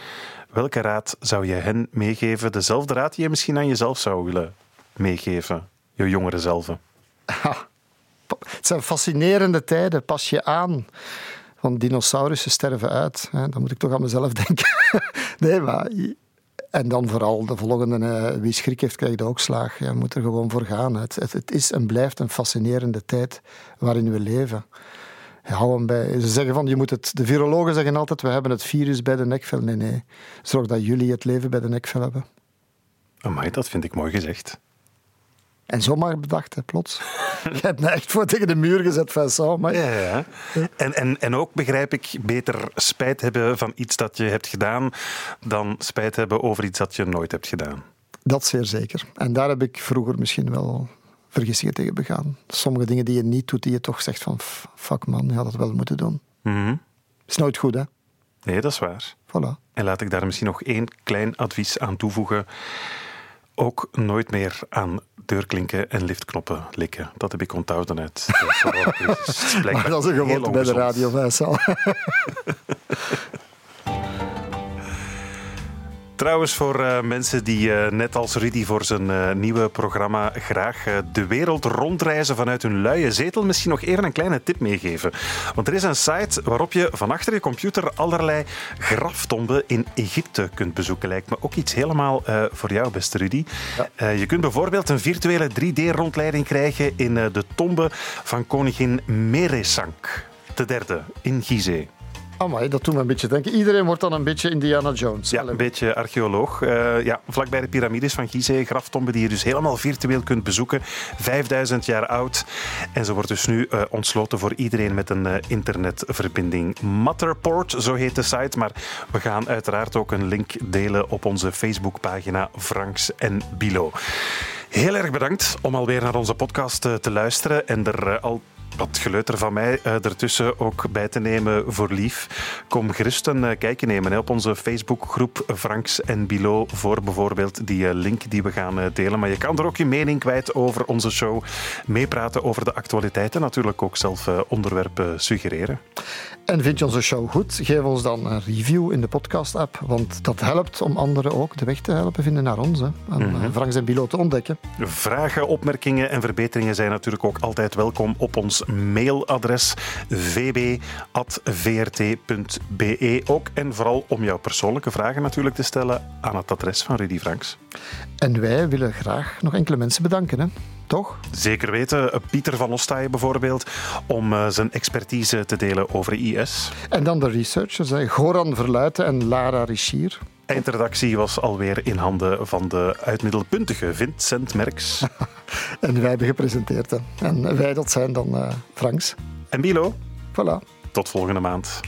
Welke raad zou je hen meegeven? Dezelfde raad die je misschien aan jezelf zou willen meegeven, je jongere zelf. Het zijn fascinerende tijden, pas je aan. Want dinosaurussen sterven uit. Dan moet ik toch aan mezelf denken. nee, maar... En dan vooral de volgende, uh, wie schrik heeft, krijgt ook slaag. Je moet er gewoon voor gaan. Het, het, het, is en blijft een fascinerende tijd waarin we leven. Hou hem bij. Ze zeggen van, je moet het... De virologen zeggen altijd, we hebben het virus bij de nekvel. Nee, nee. Zorg dat jullie het leven bij de nekvel hebben. Amai, dat vind ik mooi gezegd. En zomaar bedacht, hè, plots. Je hebt me echt voor tegen de muur gezet, Vincent. Maar... Ja, ja. En, en, en ook begrijp ik beter spijt hebben van iets dat je hebt gedaan dan spijt hebben over iets dat je nooit hebt gedaan. Dat zeer zeker. En daar heb ik vroeger misschien wel vergissingen tegen begaan. Sommige dingen die je niet doet, die je toch zegt van fuck man, je had dat wel moeten doen. Mm Is nooit goed, hè? Nee, dat is waar. Voilà. En laat ik daar misschien nog één klein advies aan toevoegen. Ook nooit meer aan deurklinken en liftknoppen likken. Dat heb ik onthouden uit de dat is een gewoonte bij de radio. Trouwens, voor uh, mensen die uh, net als Rudy voor zijn uh, nieuwe programma graag de wereld rondreizen vanuit hun luie zetel, misschien nog even een kleine tip meegeven. Want er is een site waarop je van achter je computer allerlei graftomben in Egypte kunt bezoeken. Lijkt me ook iets helemaal voor jou, beste Rudy. Ja. je kunt bijvoorbeeld een virtuele 3D-rondleiding krijgen in de tombe van koningin Meresank, de derde in Gizeh. Amai, dat doet me een beetje denken. Iedereen wordt dan een beetje Indiana Jones. Ja, een beetje archeoloog. Uh, ja, vlakbij de piramides van Gizeh, graftomben die je dus helemaal virtueel kunt bezoeken. 5000 jaar oud. En ze wordt dus nu uh, ontsloten voor iedereen met een uh, internetverbinding. Matterport, zo heet de site. Maar we gaan uiteraard ook een link delen op onze Facebookpagina Franks en Bilo. Heel erg bedankt om alweer naar onze podcast te luisteren en er al wat geleuter van mij uh, ertussen ook bij te nemen voor lief. Kom gerust een uh, kijkje nemen hè, op onze Facebookgroep Franks en Bilo voor bijvoorbeeld die uh, link die we gaan delen. Maar je kan er ook je mening kwijt over onze show, meepraten over de actualiteiten, natuurlijk ook zelf onderwerpen suggereren. En vind je onze show goed? Geef ons dan een review in de podcast-app, want dat helpt om anderen ook de weg te helpen vinden naar ons. Hè, en mm -hmm. Franks en Bilo te ontdekken. Vragen, opmerkingen en verbeteringen zijn natuurlijk ook altijd welkom op ons mailadres vb.vrt.be ook. En vooral om jouw persoonlijke vragen natuurlijk te stellen aan het adres van Rudy Franks. En wij willen graag nog enkele mensen bedanken, hè? toch? Zeker weten. Pieter van Ostaaien bijvoorbeeld, om uh, zijn expertise te delen over IS. En dan de researchers, hè? Goran Verluiten en Lara Richier. Eindredactie was alweer in handen van de uitmiddelpuntige Vincent Merks. en wij hebben gepresenteerd. Hè. En wij, dat zijn dan uh, Franks. En Bilo. Voilà. Tot volgende maand.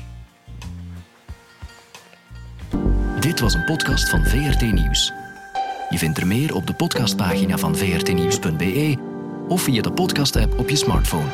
Dit was een podcast van VRT Nieuws. Je vindt er meer op de podcastpagina van vrtnieuws.be of via de podcast-app op je smartphone.